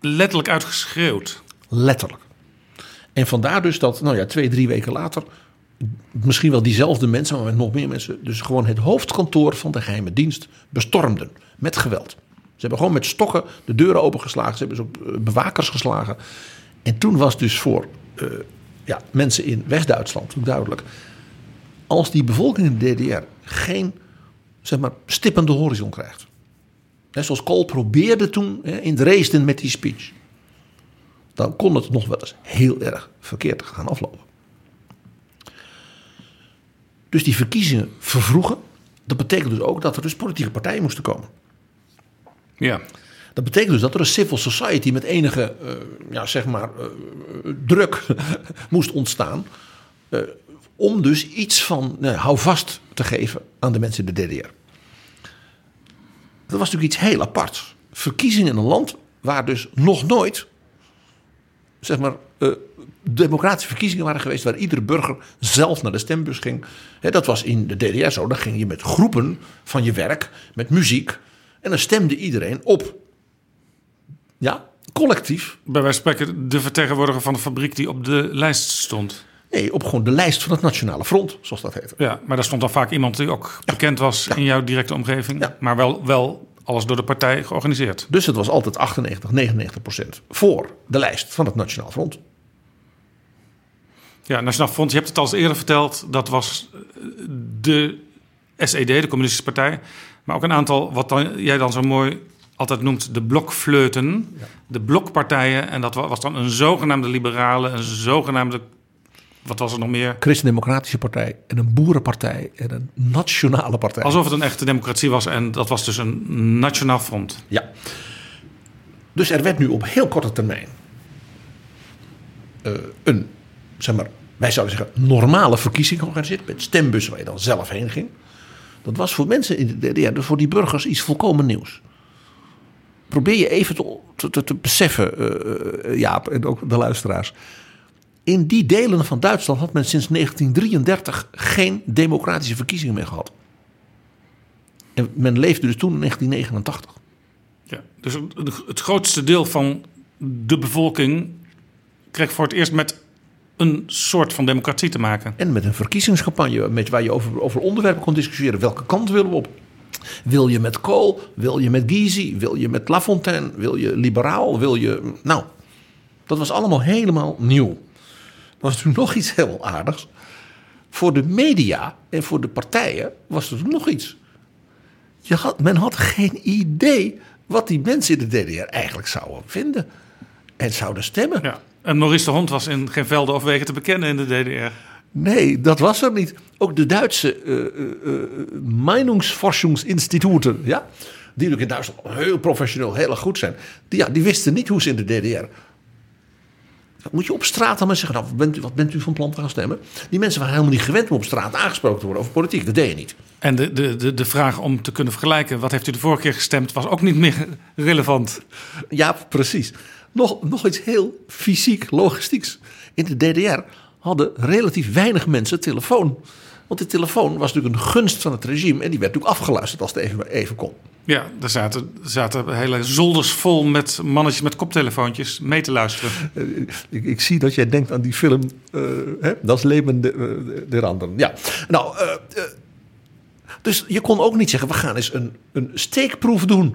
S3: letterlijk uitgeschreeuwd.
S4: Letterlijk. En vandaar dus dat, nou ja, twee, drie weken later, misschien wel diezelfde mensen, maar met nog meer mensen, dus gewoon het hoofdkantoor van de geheime dienst bestormden. Met geweld. Ze hebben gewoon met stokken de deuren opengeslagen. Ze hebben ze op eh, bewakers geslagen. En toen was dus voor eh, ja, mensen in West-Duitsland duidelijk. Als die bevolking in de DDR geen zeg maar, stippende horizon krijgt. Hè, zoals Kool probeerde toen hè, in Dresden met die speech dan kon het nog wel eens heel erg verkeerd gaan aflopen. Dus die verkiezingen vervroegen. Dat betekent dus ook dat er dus politieke partijen moesten komen.
S3: Ja.
S4: Dat betekent dus dat er een civil society met enige eh, ja, zeg maar, eh, druk moest ontstaan. eh, om dus iets van nou, houvast te geven aan de mensen in de DDR. Dat was natuurlijk iets heel aparts. Verkiezingen in een land waar dus nog nooit zeg maar, democratische verkiezingen waren geweest waar iedere burger zelf naar de stembus ging. Dat was in de DDR zo. Dan ging je met groepen van je werk, met muziek. En dan stemde iedereen op. Ja, collectief.
S3: Bij wijze van spreken de vertegenwoordiger van de fabriek die op de lijst stond.
S4: Nee, op gewoon de lijst van het Nationale Front, zoals dat heette.
S3: Ja, maar daar stond dan vaak iemand die ook bekend was in jouw directe omgeving.
S4: Ja.
S3: Maar wel, wel alles door de partij georganiseerd.
S4: Dus het was altijd 98, 99 procent voor de lijst van het Nationaal Front.
S3: Ja, Nationaal Front, je hebt het al eens eerder verteld. Dat was eh, de SED, de Communistische Partij. Maar ook een aantal, wat dan, jij dan zo mooi altijd noemt, de blokfleuten. De blokpartijen. En dat wa- was dan een zogenaamde liberale, een zogenaamde... Wat was er nog meer?
S4: Christen-Democratische Partij en een Boerenpartij en een Nationale Partij.
S3: Alsof het een echte democratie was. En dat was dus een Nationaal Front.
S4: Ja. Dus er werd nu op heel korte termijn eh, een, zeg maar, wij zouden zeggen, normale verkiezing georganiseerd. Met stembussen waar je dan zelf heen ging. Dat was voor mensen in de DDR, dus voor die burgers, iets volkomen nieuws. Probeer je even te, te, beseffen, eh, Jaap en ook de luisteraars. In die delen van Duitsland had men sinds 1933 geen democratische verkiezingen meer gehad. En men leefde dus toen in 1989.
S3: Ja, dus het- het grootste deel van de bevolking kreeg voor het eerst met een soort van democratie te maken.
S4: En met een verkiezingscampagne met waar je over, over onderwerpen kon discussiëren. Welke kant willen we op? Wil je met Kool? Wil je met Gysi? Wil je met Lafontaine? Wil je liberaal? Wil je... Nou, dat was allemaal helemaal nieuw. Er was toen nog iets heel aardigs. Voor de media en voor de partijen was er nog iets. Je had, men had geen idee wat die mensen in de DDR eigenlijk zouden vinden. En zouden stemmen.
S3: Ja. En Maurice de Hond was in geen velden of wegen te bekennen in de DDR.
S4: Nee, dat was er niet. Ook de Duitse uh, uh, Meinungsforschungsinstituten, ja, die natuurlijk in Duitsland heel professioneel, heel erg goed zijn, die, ja, die wisten niet hoe ze in de DDR. Moet je op straat dan maar zeggen, nou, wat bent, u, wat bent u van plan te gaan stemmen? Die mensen waren helemaal niet gewend om op straat aangesproken te worden over politiek. Dat deed je niet.
S3: En de, de, de, de vraag om te kunnen vergelijken, wat heeft u de vorige keer gestemd, was ook niet meer relevant.
S4: Ja, precies. Nog, nog iets heel fysiek, logistieks. In de DDR hadden relatief weinig mensen telefoon. Want de telefoon was natuurlijk een gunst van het regime en die werd natuurlijk afgeluisterd als het even, even kon.
S3: Ja, er zaten, zaten hele zolders vol met mannetjes met koptelefoontjes mee te luisteren.
S4: Ik, ik zie dat jij denkt aan die film, uh, hè? dat is Leven de, de, anderen. Ja, nou, uh, uh, dus je kon ook niet zeggen, we gaan eens een, een steekproef doen.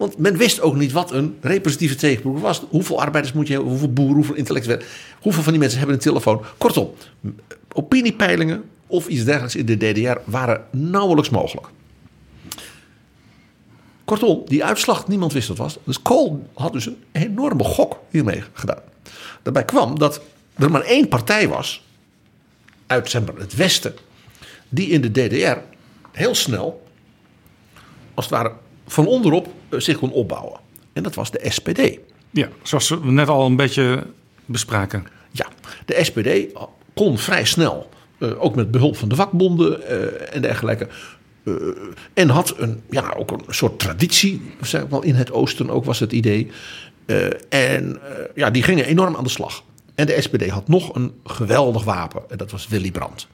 S4: Want men wist ook niet wat een representatieve tegenproef was. Hoeveel arbeiders moet je hebben, hoeveel boeren, hoeveel intellectuelen. Hoeveel van die mensen hebben een telefoon. Kortom, opiniepeilingen of iets dergelijks in de DDR waren nauwelijks mogelijk. Kortom, die uitslag, niemand wist wat was. Dus Kool had dus een enorme gok hiermee gedaan. Daarbij kwam dat er maar één partij was, uit het Westen, die in de DDR heel snel, als het ware van onderop, zich kon opbouwen. En dat was de SPD.
S3: Ja, zoals we net al een beetje bespraken.
S4: Ja, de SPD kon vrij snel, ook met behulp van de vakbonden en dergelijke, uh, en had een, ja, ook een soort traditie, zeg wel, in het oosten ook was het idee. Uh, en uh, ja, die gingen enorm aan de slag. En de SPD had nog een geweldig wapen, en dat was Willy Brandt.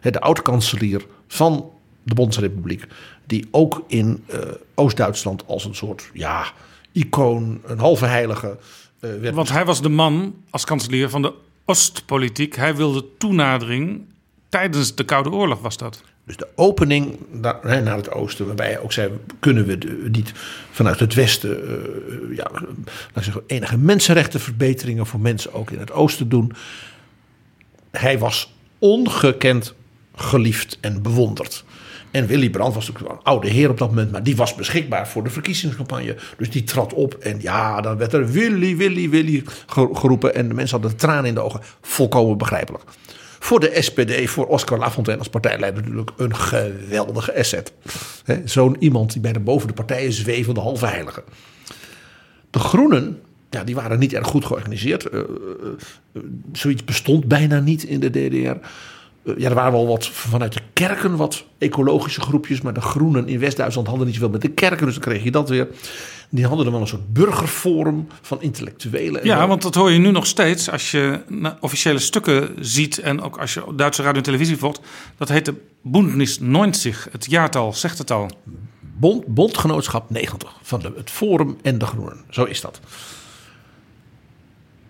S4: De oud-kanselier van de Bondsrepubliek, die ook in Oost-Duitsland als een soort, ja, icoon, een halve heilige werd.
S3: Want hij was de man als kanselier van de Oostpolitiek. Hij wilde toenadering tijdens de Koude Oorlog, was dat?
S4: Dus de opening naar, naar het oosten, waarbij ook zei: kunnen we niet vanuit het westen uh, ja, zeggen, enige mensenrechtenverbeteringen voor mensen ook in het oosten doen. Hij was ongekend geliefd en bewonderd. En Willy Brandt was natuurlijk een oude heer op dat moment, maar die was beschikbaar voor de verkiezingscampagne. Dus die trad op en ja, dan werd er Willy, Willy, Willy geroepen. En de mensen hadden tranen in de ogen. Volkomen begrijpelijk. Voor de SPD, voor Oscar Lafontaine als partijleider natuurlijk een geweldige asset. Zo'n iemand die bij de boven de partijen zweven, de halve heilige. De Groenen, ja, die waren niet erg goed georganiseerd. Uh, zoiets bestond bijna niet in de DDR. Uh, ja, er waren wel wat vanuit de kerken wat ecologische groepjes. Maar de Groenen in West-Duitsland hadden niet zoveel met de kerken. Dus dan kreeg je dat weer. Die hadden er wel een soort burgerforum van intellectuelen.
S3: Ja, want dat hoor je nu nog steeds als je officiële stukken ziet en ook als je Duitse radio en televisie volgt. Dat heet de Bündnis 90, het jaartal zegt het al.
S4: Bond, bondgenootschap 90 van de, het Forum en de Groenen. Zo is dat.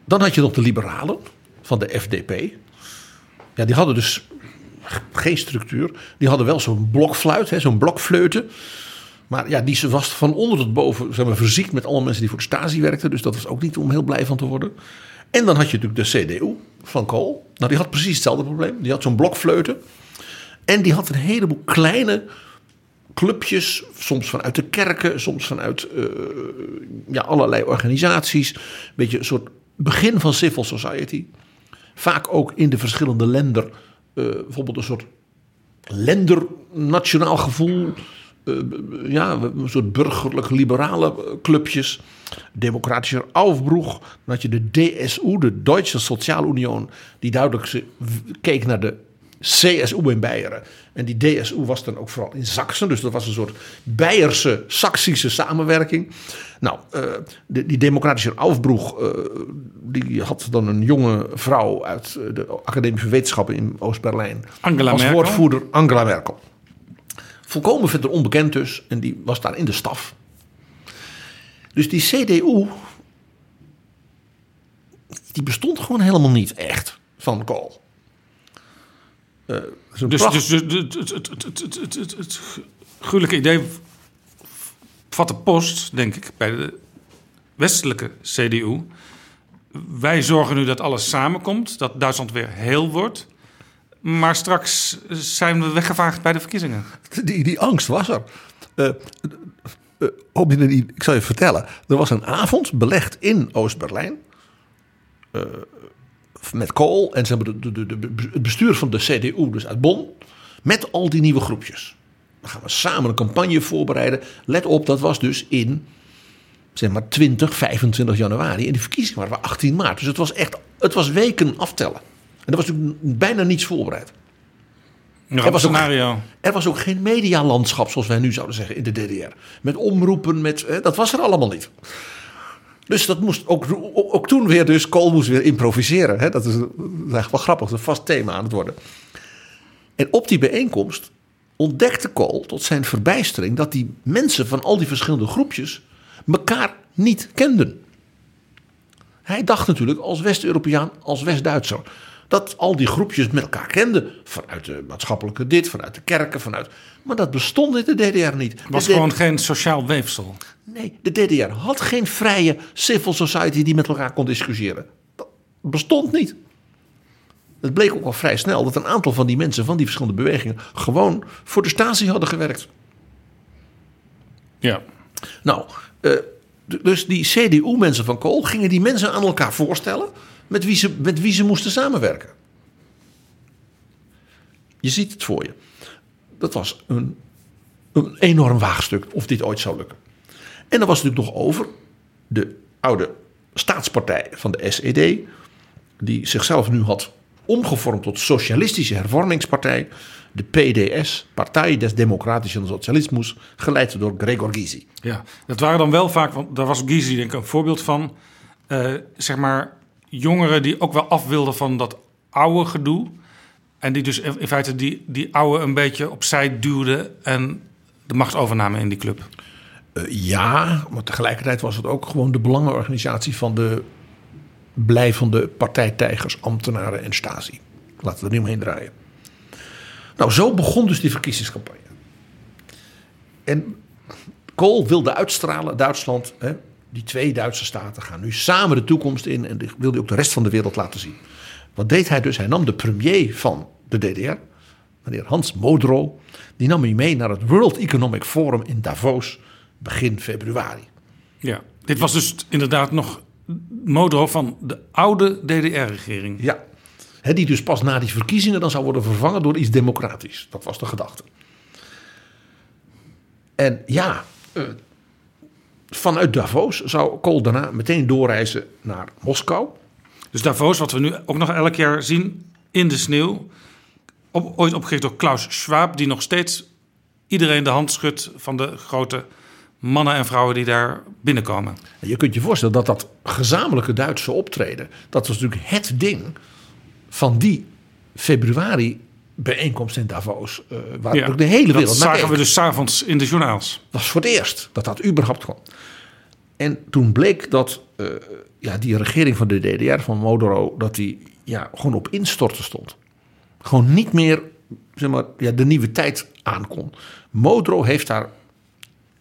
S4: Dan had je nog de liberalen van de FDP. Ja, die hadden dus geen structuur. Die hadden wel zo'n blokfluit, zo'n blokfleuten. Maar ja, die was van onder tot boven zeg maar, verziekt met alle mensen die voor de Stasi werkten. Dus dat was ook niet om heel blij van te worden. En dan had je natuurlijk de CDU van Kool. Nou, die had precies hetzelfde probleem. Die had zo'n blokfleuten. En die had een heleboel kleine clubjes. Soms vanuit de kerken, soms vanuit uh, ja, allerlei organisaties. Een beetje een soort begin van civil society. Vaak ook in de verschillende landen. Uh, bijvoorbeeld een soort lender-nationaal gevoel uh, ja, een soort burgerlijk-liberale clubjes. Democratischer Aufbruch. Dan had je de DSU, de Duitse Sozialunion, die duidelijk keek naar de CSU in Beieren. En die DSU was dan ook vooral in Zaksen. Dus dat was een soort Beierse, Saksische samenwerking. Nou, uh, de, die democratische Aufbruch, uh, die had dan een jonge vrouw uit de Academische Wetenschappen in Oost-Berlijn.
S3: Angela
S4: als
S3: Merkel.
S4: woordvoerder Angela Merkel. Volkomen verder onbekend dus. En die was daar in de staf. Dus die CDU. Die bestond gewoon helemaal niet echt van Kool.
S3: Uh, dus, pracht... dus het, het, het, het, het, het, het gruwelijke idee vatte post, denk ik, bij de westelijke CDU. Wij zorgen nu dat alles samenkomt, dat Duitsland weer heel wordt. Maar straks zijn we weggevaagd bij de verkiezingen.
S4: Die, die angst was er. Uh, eh, ik zal je vertellen. Er was een avond belegd in Oost-Berlijn. eh, met Kool en ze hebben de, de, de, de- het bestuur van de CDU, dus uit Bonn. Met al die nieuwe groepjes. Dan gaan we samen een campagne voorbereiden. Let op, dat was dus in zeg maar 20, 25 januari. En die verkiezingen waren 18 maart. Dus het was echt, het was weken aftellen. En er was natuurlijk bijna niets voorbereid. Er was ook-
S3: scenario.
S4: Er was ook geen medialandschap, zoals wij nu zouden zeggen, in de DDR. Met omroepen, met, dat was er allemaal niet. Dus dat moest ook, ook toen weer, dus Kool moest weer improviseren. Hè? Dat is dat is eigenlijk wel grappig, een vast thema aan het worden. En op die bijeenkomst ontdekte Kool tot zijn verbijstering dat die mensen van al die verschillende groepjes elkaar niet kenden. Hij dacht natuurlijk als West-Europeaan, als West-Duitser. Dat al die groepjes met elkaar kenden. Vanuit de maatschappelijke dit, vanuit de kerken, vanuit. Maar dat bestond in de DDR niet.
S3: Het was
S4: De
S3: gewoon geen sociaal weefsel.
S4: Nee, de DDR had geen vrije civil society die met elkaar kon discussiëren. Dat bestond niet. Het bleek ook al vrij snel dat een aantal van die mensen van die verschillende bewegingen gewoon voor de Stasi hadden gewerkt.
S3: Ja.
S4: Nou, eh, dus die CDU-mensen van Kool gingen die mensen aan elkaar voorstellen met wie ze, met wie ze moesten samenwerken. Je ziet het voor je. Dat was een, een enorm waagstuk of dit ooit zou lukken. En er was natuurlijk nog over de oude staatspartij van de SED, die zichzelf nu had omgevormd tot Socialistische Hervormingspartij, de PDS, Partij des Democratischen Socialismus, geleid door Gregor Gysi.
S3: Ja, dat waren dan wel vaak, want daar was Gysi denk ik een voorbeeld van. eh, zeg maar jongeren die ook wel af wilden van dat oude gedoe. En die dus in in feite die, die oude een beetje opzij duwden en de macht overnamen in die club.
S4: Eh, ja, maar tegelijkertijd was het ook gewoon de belangenorganisatie van de blijvende partijtijgers, ambtenaren en Stasi. Laten we er niet omheen draaien. Nou, zo begon dus die verkiezingscampagne. En Kool wilde uitstralen, Duitsland, hè, die twee Duitse staten gaan nu samen de toekomst in en wilde ook de rest van de wereld laten zien. Wat deed hij dus? Hij nam de premier van de DDR, meneer Hans Modrow, die nam hij mee naar het World Economic Forum in Davos begin februari.
S3: Ja, dit was dus inderdaad nog Modro van de oude DDR-regering.
S4: Ja, die dus pas na die verkiezingen dan zou worden vervangen door iets democratisch. Dat was de gedachte. En ja, eh, vanuit Davos zou Kool daarna meteen doorreizen naar Moskou.
S3: Dus Davos, wat we nu ook nog elk jaar zien in de sneeuw. Op, ooit opgericht door Klaus Schwab, die nog steeds iedereen de hand schudt van de grote mannen en vrouwen die daar binnenkomen.
S4: En je kunt je voorstellen dat dat gezamenlijke Duitse optreden, dat was natuurlijk het ding van die februari bijeenkomst in Davos, eh, waar ook de hele wereld
S3: dat zagen we dus 's avonds in de journaals.
S4: Dat was voor het eerst dat dat überhaupt kwam. En toen bleek dat eh, ja, die regering van de DDR, van Modoro, dat die ja, gewoon op instorten stond. Gewoon niet meer zeg maar, ja, de nieuwe tijd aankon. Modro heeft daar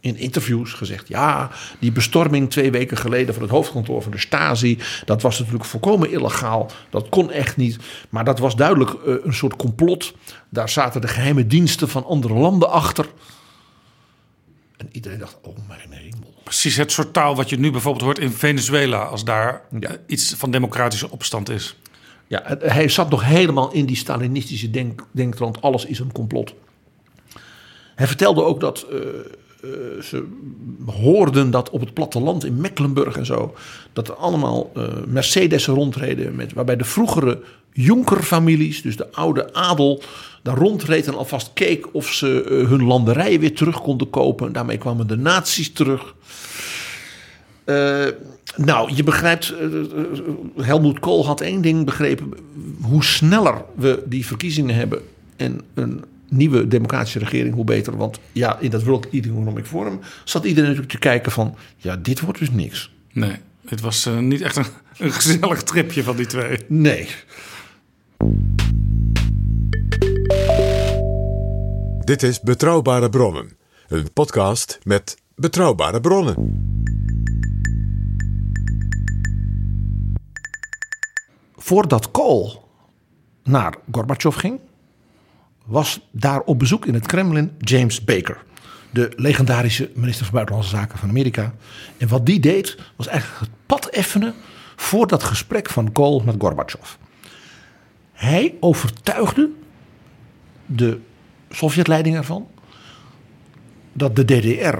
S4: in interviews gezegd: ja, die bestorming twee weken geleden van het hoofdkantoor van de Stasi, dat was natuurlijk volkomen illegaal. Dat kon echt niet. Maar dat was duidelijk eh, een soort complot. Daar zaten de geheime diensten van andere landen achter. En iedereen dacht: oh mijn hemel.
S3: Precies het soort taal wat je nu bijvoorbeeld hoort in Venezuela... als daar
S4: Ja.
S3: iets van democratische opstand is.
S4: Ja, hij zat nog helemaal in die Stalinistische denk, denktrand. Alles is een complot. Hij vertelde ook dat eh, eh, ze hoorden dat op het platteland in Mecklenburg en zo... dat er allemaal eh Mercedes rondreden... Met, waarbij de vroegere Jonkerfamilies, dus de oude adel... daar rondreed en alvast keek of ze eh, hun landerijen weer terug konden kopen. Daarmee kwamen de nazi's terug... Nou, je begrijpt, Helmoet Kool had één ding begrepen. Hoe sneller we die verkiezingen hebben en een nieuwe democratische regering, hoe beter. Want ja, in dat World Economic Forum zat iedereen natuurlijk te kijken van, ja, dit wordt dus niks.
S3: Nee, het was eh, niet echt een, een gezellig tripje van die twee.
S4: Nee.
S2: Dit is Betrouwbare Bronnen, een podcast met betrouwbare bronnen.
S4: Voordat Kool naar Gorbachev ging, was daar op bezoek in het Kremlin James Baker. de legendarische minister van Buitenlandse Zaken van Amerika. En wat die deed, was eigenlijk het pad effenen voor dat gesprek van Kohl met Gorbachev. Hij overtuigde de Sovjetleiding ervan dat de DDR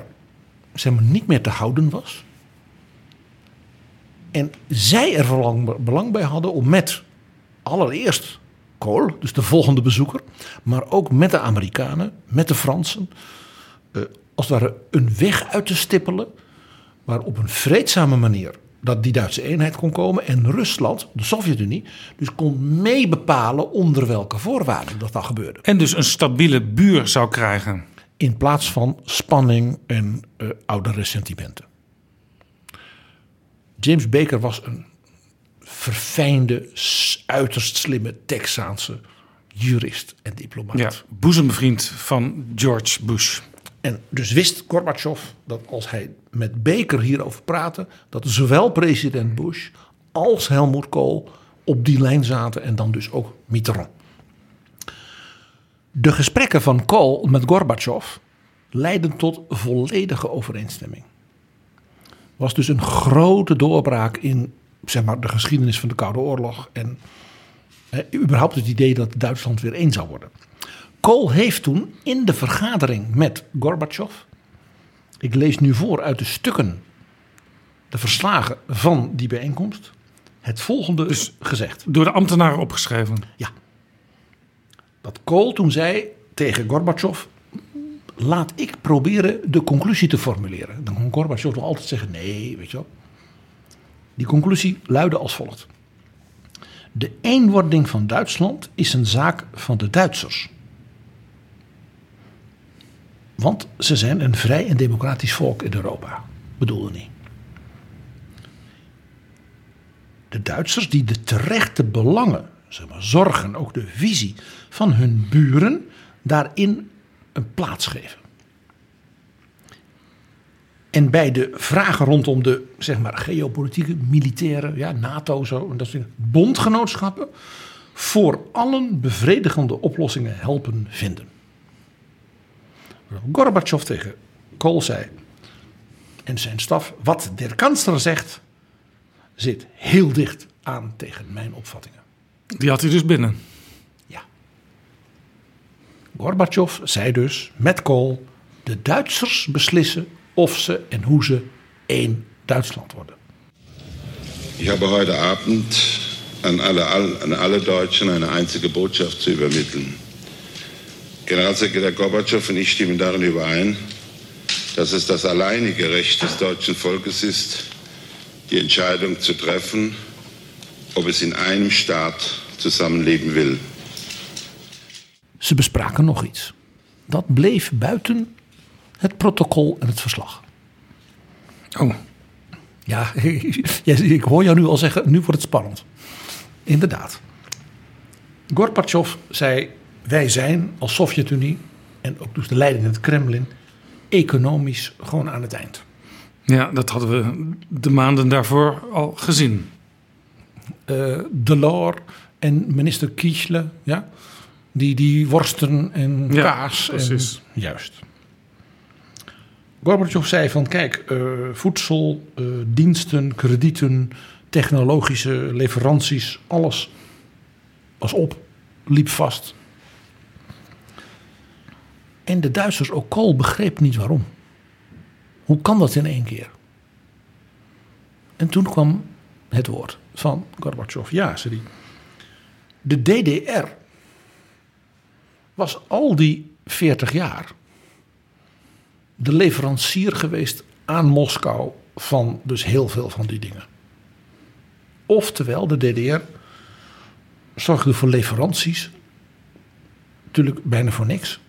S4: zeg maar, niet meer te houden was. En zij er belang, belang bij hadden om met allereerst Kohl, dus de volgende bezoeker, maar ook met de Amerikanen, met de Fransen, eh, als het ware een weg uit te stippelen waar op een vreedzame manier dat die Duitse eenheid kon komen en Rusland, de Sovjet-Unie, dus kon meebepalen onder welke voorwaarden dat dan gebeurde.
S3: En dus een stabiele buur zou krijgen.
S4: In plaats van spanning en uh, oude ressentimenten. James Baker was een verfijnde, uiterst slimme Texaanse jurist en diplomaat.
S3: Ja, boezemvriend van George Bush.
S4: En dus wist Gorbachev dat als hij met Baker hierover praatte, dat zowel president Bush als Helmut Kohl op die lijn zaten en dan dus ook Mitterrand. De gesprekken van Kohl met Gorbachev leidden tot volledige overeenstemming. Was dus een grote doorbraak in zeg maar, de geschiedenis van de Koude Oorlog en eh, überhaupt het idee dat Duitsland weer één zou worden. Kohl heeft toen in de vergadering met Gorbachev, ik lees nu voor uit de stukken, de verslagen van die bijeenkomst, het volgende dus gezegd.
S3: Door de ambtenaren opgeschreven?
S4: Ja. Dat Kohl toen zei tegen Gorbachev, laat ik proberen de conclusie te formuleren. Dan kon Gorbachev nog altijd zeggen, nee, weet je wel. Die conclusie luidde als volgt. De eenwording van Duitsland is een zaak van de Duitsers. Want ze zijn een vrij en democratisch volk in Europa. Bedoelde niet. De Duitsers die de terechte belangen, zeg maar, zorgen, ook de visie van hun buren, daarin een plaats geven. En bij de vragen rondom de zeg maar, geopolitieke, militaire, ja, NATO, zo, en dat soort bondgenootschappen, voor allen bevredigende oplossingen helpen vinden. Gorbachev tegen Kohl zei en zijn staf, wat de kansler zegt, zit heel dicht aan tegen mijn opvattingen.
S3: Die had hij dus binnen.
S4: Ja. Gorbachev zei dus met Kohl, de Duitsers beslissen of ze en hoe ze één Duitsland worden.
S1: Ich habe heute Abend an alle, an alle Deutschen eine einzige Botschaft zu übermitteln. Generalsekretär Gorbatschow und ich stimmen darin überein, dass es das alleinige Recht des deutschen Volkes ist, die Entscheidung zu treffen, ob es in einem Staat zusammenleben will.
S4: Ze bespraken nog iets. Dat bleef buiten het protocol en het verslag.
S3: Oh.
S4: Ja, ik hoor jou nu al zeggen, nu wordt het spannend. Inderdaad. Gorbachev zei, wij zijn als Sovjet-Unie en ook dus de leiding in het Kremlin economisch gewoon aan het eind.
S3: Ja, dat hadden we de maanden daarvoor al gezien.
S4: Uh, Delors en minister Kiesle, ja, die, die worsten en
S3: Ja,
S4: kaas.
S3: precies.
S4: En, juist. Gorbachev zei van kijk, eh, voedsel, eh, diensten, kredieten, technologische leveranties, alles was op, liep vast. En de Duitsers, ook Kool, begreep niet waarom. Hoe kan dat in één keer? En toen kwam het woord van Gorbachev. Ja, zei hij. De DDR was al die 40 jaar de leverancier geweest aan Moskou van dus heel veel van die dingen. Oftewel, de DDR zorgde voor leveranties, natuurlijk bijna voor niks.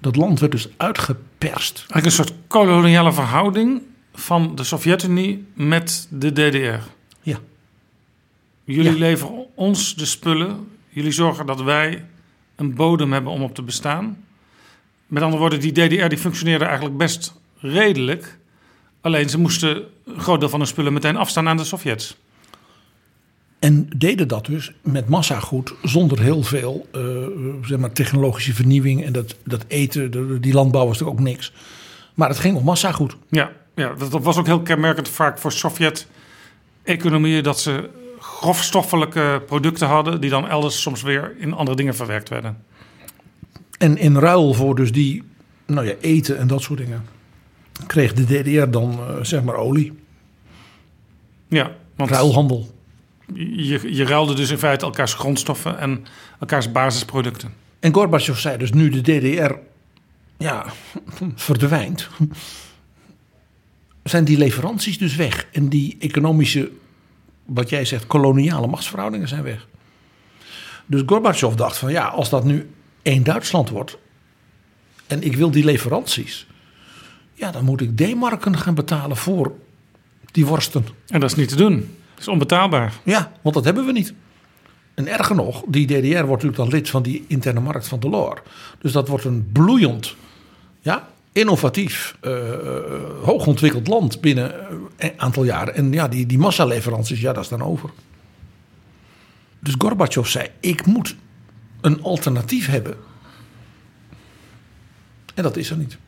S4: Dat land werd dus uitgeperst.
S3: Eigenlijk een soort koloniale verhouding van de Sovjet-Unie met de DDR.
S4: Ja,
S3: Jullie
S4: Ja.
S3: leveren ons de spullen. Jullie zorgen dat wij een bodem hebben om op te bestaan. Met andere woorden, die DDR die functioneerde eigenlijk best redelijk. Alleen ze moesten een groot deel van hun spullen meteen afstaan aan de Sovjets.
S4: En deden dat dus met massagoed zonder heel veel eh, zeg maar, technologische vernieuwing. En dat, dat eten, de- die landbouw was natuurlijk ook niks. Maar het ging om massagoed.
S3: Ja, ja dat, dat was ook heel kenmerkend vaak voor Sovjet-economieën... dat ze grofstoffelijke producten hadden... die dan elders soms weer in andere dingen verwerkt werden.
S4: En in ruil voor dus die nou ja, eten en dat soort dingen... kreeg de DDR dan eh, zeg maar olie.
S3: Ja, want
S4: Ruilhandel.
S3: je, je ruilde dus in feite elkaars grondstoffen... en elkaars basisproducten.
S4: En Gorbachev zei dus nu de DDR ja, verdwijnt. Zijn die leveranties dus weg. En die economische, wat jij zegt, koloniale machtsverhoudingen zijn weg. Dus Gorbachev dacht van ja, als dat nu één Duitsland wordt. En ik wil die leveranties. Ja, dan moet ik D-marken gaan betalen voor die worsten.
S3: En dat is niet te doen. Dat is onbetaalbaar.
S4: Ja, want dat hebben we niet. En erger nog, die DDR wordt natuurlijk dan lid van die interne markt van Delors. Dus dat wordt een bloeiend, ja, innovatief, eh, hoogontwikkeld land binnen eh, een aantal jaren. En ja, die, die massaleveranties, ja, dat is dan over. Dus Gorbachev zei, ik moet een alternatief hebben. En dat is er niet.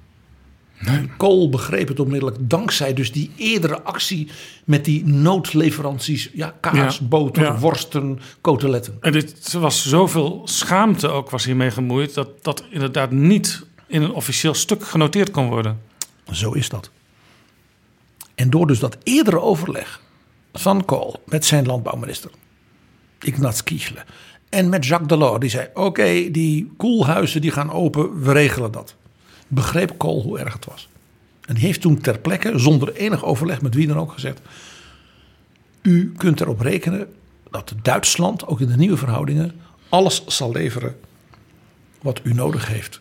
S4: En Kool begreep het onmiddellijk dankzij dus die eerdere actie met die noodleveranties. Ja, kaas,
S3: Ja,
S4: boter,
S3: ja.
S4: worsten, koteletten.
S3: En dit was zoveel schaamte ook was hiermee gemoeid... dat dat inderdaad niet in een officieel stuk genoteerd kon worden.
S4: Zo is dat. En door dus dat eerdere overleg van Kool met zijn landbouwminister, Ignaz Kiesle, en met Jacques Delors, die zei: Oké, die koelhuizen die gaan open, we regelen dat. Begreep Kool hoe erg het was. En die heeft toen ter plekke, zonder enig overleg met wie dan ook, gezegd: U kunt erop rekenen dat Duitsland, ook in de nieuwe verhoudingen, alles zal leveren wat u nodig heeft.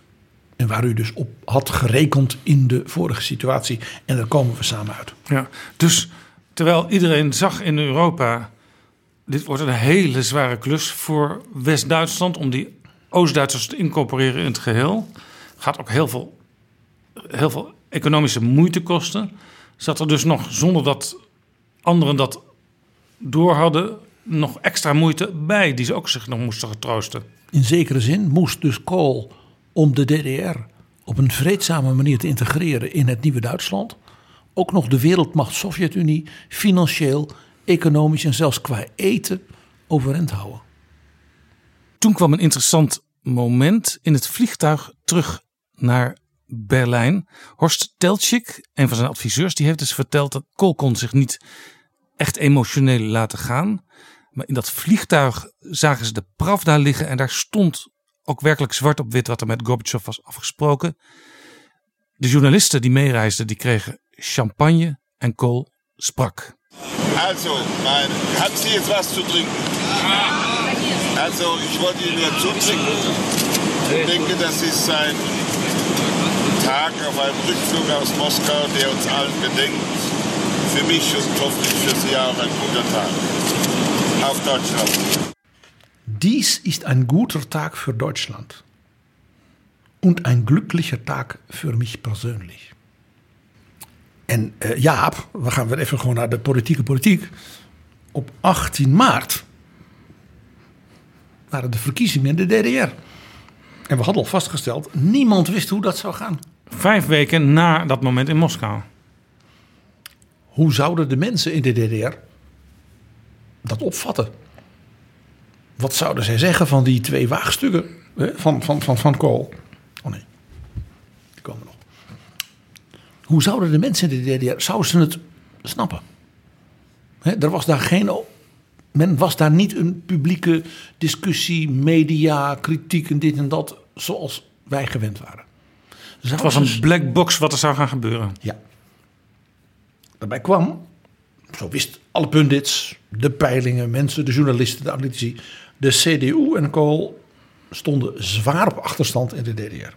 S4: En waar u dus op had gerekend in de vorige situatie. En daar komen we samen uit.
S3: Ja, dus terwijl iedereen zag in Europa... dit wordt een hele zware klus voor West-Duitsland... om die Oost-Duitsers te incorporeren in het geheel. Gaat ook heel veel, heel veel economische moeite kosten. Zat er dus nog, zonder dat anderen dat door hadden... nog extra moeite bij, die ze ook zich nog moesten getroosten.
S4: In zekere zin moest dus Kool om de DDR op een vreedzame manier te integreren in het nieuwe Duitsland. Ook nog de wereldmacht Sovjet-Unie financieel, economisch en zelfs qua eten overeind houden.
S3: Toen kwam een interessant moment in het vliegtuig terug naar Berlijn. Horst Teltschik, een van zijn adviseurs, die heeft dus verteld dat Kool kon zich niet echt emotioneel laten gaan. Maar in dat vliegtuig zagen ze de Pravda liggen en daar stond ook werkelijk zwart op wit wat er met Gorbachev was afgesproken. De journalisten die meereisden, die kregen champagne en Kool sprak.
S1: Also, mein, haben Sie jetzt was zu trinken? Also, ich wollte Ihnen ja zutrinken. Ich denke, das ist ein Tag auf einem Rückflug aus Moskau, der uns allen gedenkt. Für mich und hoffentlich für Sie auch ein guter Tag. Auf Deutschland.
S4: Dies ist ein guter Tag für Deutschland. Und ein glücklicher Tag für mich persönlich. En eh, Jaap, we gaan weer even gewoon naar de politieke politiek. Op 18 maart waren de verkiezingen in de DDR. En we hadden al vastgesteld, niemand wist hoe dat zou gaan.
S3: Vijf weken na dat moment in Moskou.
S4: Hoe zouden de mensen in de DDR dat opvatten? Wat zouden zij zeggen van die twee waagstukken hè, van, van, van, van Kool? Oh nee. Hoe zouden de mensen in de DDR, zouden ze het snappen? Er was daar geen, men was daar niet een publieke discussie, media, kritiek en dit en dat, zoals wij gewend waren.
S3: Het was een black box wat er zou gaan gebeuren.
S4: Ja. Daarbij kwam, zo wist alle pundits, de peilingen, mensen, de journalisten, de analytici, de CDU en Kool stonden zwaar op achterstand in de DDR.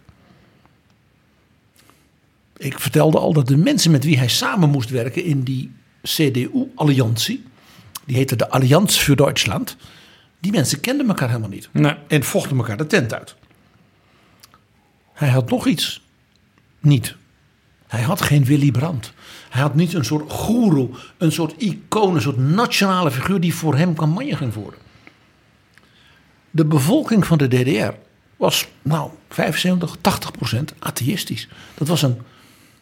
S4: Ik vertelde al dat de mensen met wie hij samen moest werken in die CDU-alliantie, die heette de Allianz für Deutschland, die mensen kenden elkaar helemaal niet.
S3: Nee.
S4: En vochten elkaar de tent uit. Hij had nog iets niet. Hij had geen Willy Brandt. Hij had niet een soort goeroe, een soort icoon, een soort nationale figuur die voor hem campagne ging voeren. De bevolking van de DDR was nou 75, 80 procent atheïstisch. Dat was een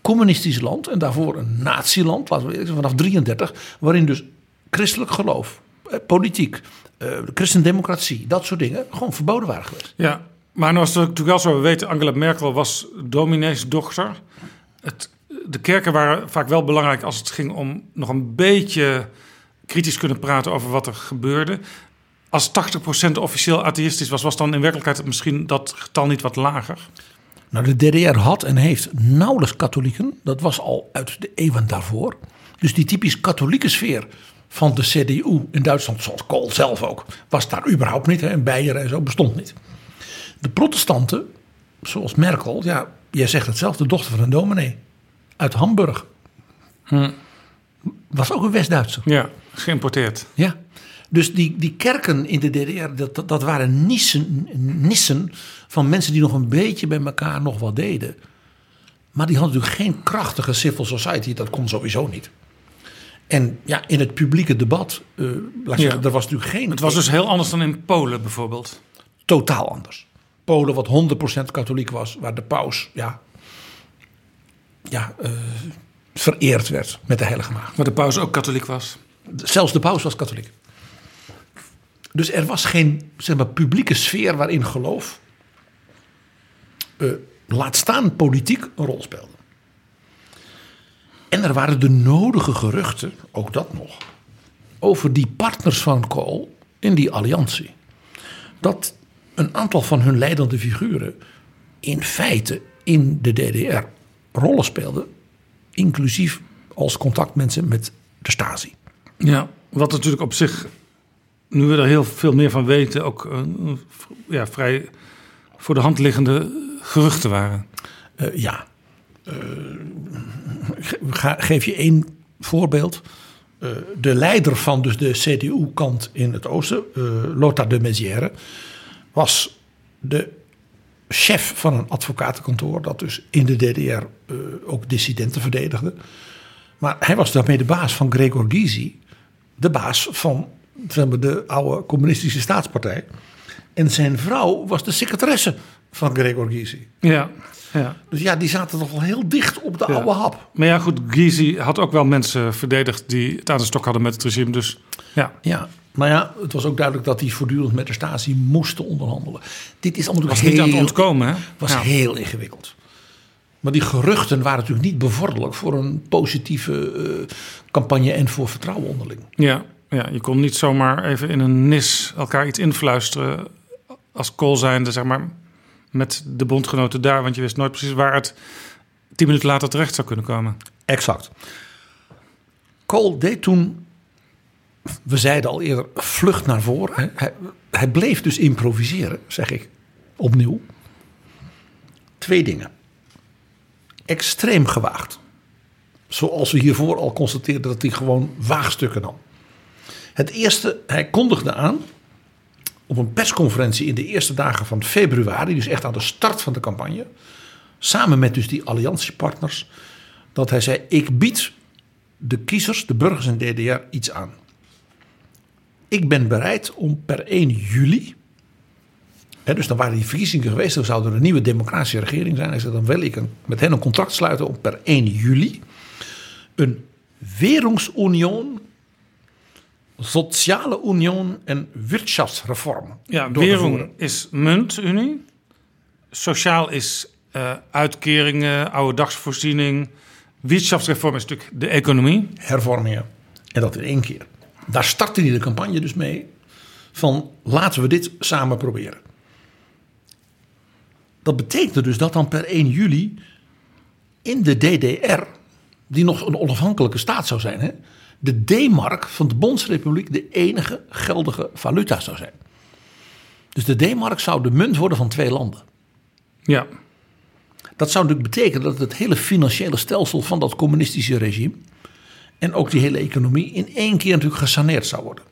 S4: communistisch land en daarvoor een natieland, laten we zeggen, vanaf 33, waarin dus christelijk geloof, eh, politiek, eh, christendemocratie, dat soort dingen gewoon verboden waren geweest.
S3: Ja, maar nou was het natuurlijk wel zo. We weten, Angela Merkel was domineesdochter. Het, de kerken waren vaak wel belangrijk als het ging om nog een beetje kritisch kunnen praten over wat er gebeurde. Als 80% officieel atheïstisch was, was dan in werkelijkheid misschien dat getal niet wat lager?
S4: Nou, de DDR had en heeft nauwelijks katholieken. Dat was al uit de eeuwen daarvoor. Dus die typisch katholieke sfeer van de CDU in Duitsland, zoals Kool zelf ook, was daar überhaupt niet. Hè, en Beieren en zo bestond niet. De protestanten, zoals Merkel, ja, jij zegt het zelf, de dochter van een dominee uit Hamburg. Was ook een West-Duitser.
S3: Ja, geïmporteerd.
S4: Ja. Dus die, die kerken in de DDR, dat, dat, waren nissen, nissen van mensen die nog een beetje bij elkaar nog wat deden. Maar die hadden natuurlijk geen krachtige civil society, dat kon sowieso niet. En ja, in het publieke debat, laat ik zeggen, er was natuurlijk geen...
S3: Het was dus heel anders dan in Polen bijvoorbeeld.
S4: totaal anders. Polen, wat 100% katholiek was, waar de paus ja, ja, eh, vereerd werd met de Heilige Maagd.
S3: Maar de paus ook katholiek was.
S4: Zelfs de paus was katholiek. Dus er was geen zeg maar, publieke sfeer waarin geloof, eh, laat staan politiek, een rol speelde. En er waren de nodige geruchten, ook dat nog, over die partners van Kool in die alliantie. Dat een aantal van hun leidende figuren in feite in de DDR rollen speelden, inclusief als contactmensen met de Stasi.
S3: Ja, wat natuurlijk op zich, nu we er heel veel meer van weten, ook eh, ja, vrij voor de hand liggende geruchten waren.
S4: Eh, ja. Ga- geef je één voorbeeld. De leider van dus de CDU-kant in het oosten, Lothar de Maizière, was de chef van een advocatenkantoor dat dus in de DDR ook dissidenten verdedigde. Maar hij was daarmee de baas van Gregor Gysi, de baas van zeg maar, de oude communistische staatspartij. En zijn vrouw was de secretaresse van Gregor Gysi.
S3: Ja, ja.
S4: Dus ja, die zaten toch wel heel dicht op de
S3: Ja.
S4: oude hap.
S3: Maar ja, goed, Gysi had ook wel mensen verdedigd die het aan de stok hadden met het regime. Dus ja,
S4: Ja, maar ja, het was ook duidelijk dat die voortdurend met de Stasi moesten onderhandelen. Dit is allemaal
S3: was
S4: heel,
S3: niet aan het ontkomen. Hè?
S4: was
S3: Ja.
S4: heel ingewikkeld. Maar die geruchten waren natuurlijk niet bevorderlijk voor een positieve eh, campagne en voor vertrouwen onderling.
S3: Ja, ja, je kon niet zomaar even in een nis elkaar iets influisteren als kool zijnde, zeg maar, met de bondgenoten daar. Want je wist nooit precies waar het tien minuten later terecht zou kunnen komen.
S4: Exact. Kool deed toen, we zeiden al eerder, vlucht naar voren. Hij, bleef dus improviseren, zeg ik opnieuw. Twee dingen. Extreem gewaagd. Zoals we hiervoor al constateerden dat hij gewoon waagstukken nam. Het eerste, hij kondigde aan op een persconferentie in de eerste dagen van februari, dus echt aan de start van de campagne, samen met dus die alliantiepartners, dat hij zei: Ik bied de kiezers, de burgers in DDR, iets aan. Ik ben bereid om per 1 juli. Dus dan waren die verkiezingen geweest, dan zou er een nieuwe democratische regering zijn. Hij zei: Dan wil ik een, met hen een contract sluiten om per 1 juli een Währungsunion, Sociale Union en Wirtschaftsreform.
S3: Ja,
S4: voeren.
S3: is muntunie. Sociaal is eh, uitkeringen, oude dagsvoorziening. Wirtschaftsreform is natuurlijk de economie.
S4: hervormingen. En dat in één keer. Daar startte hij de campagne dus mee. Van laten we dit samen proberen. Dat betekende dus dat dan per 1 juli in de DDR, die nog een onafhankelijke staat zou zijn, hè, de D-mark van de Bondsrepubliek de enige geldige valuta zou zijn. Dus de D-mark zou de munt worden van twee landen.
S3: Ja,
S4: Dat zou natuurlijk betekenen dat het hele financiële stelsel van dat communistische regime en ook die hele economie in één keer natuurlijk gesaneerd zou worden.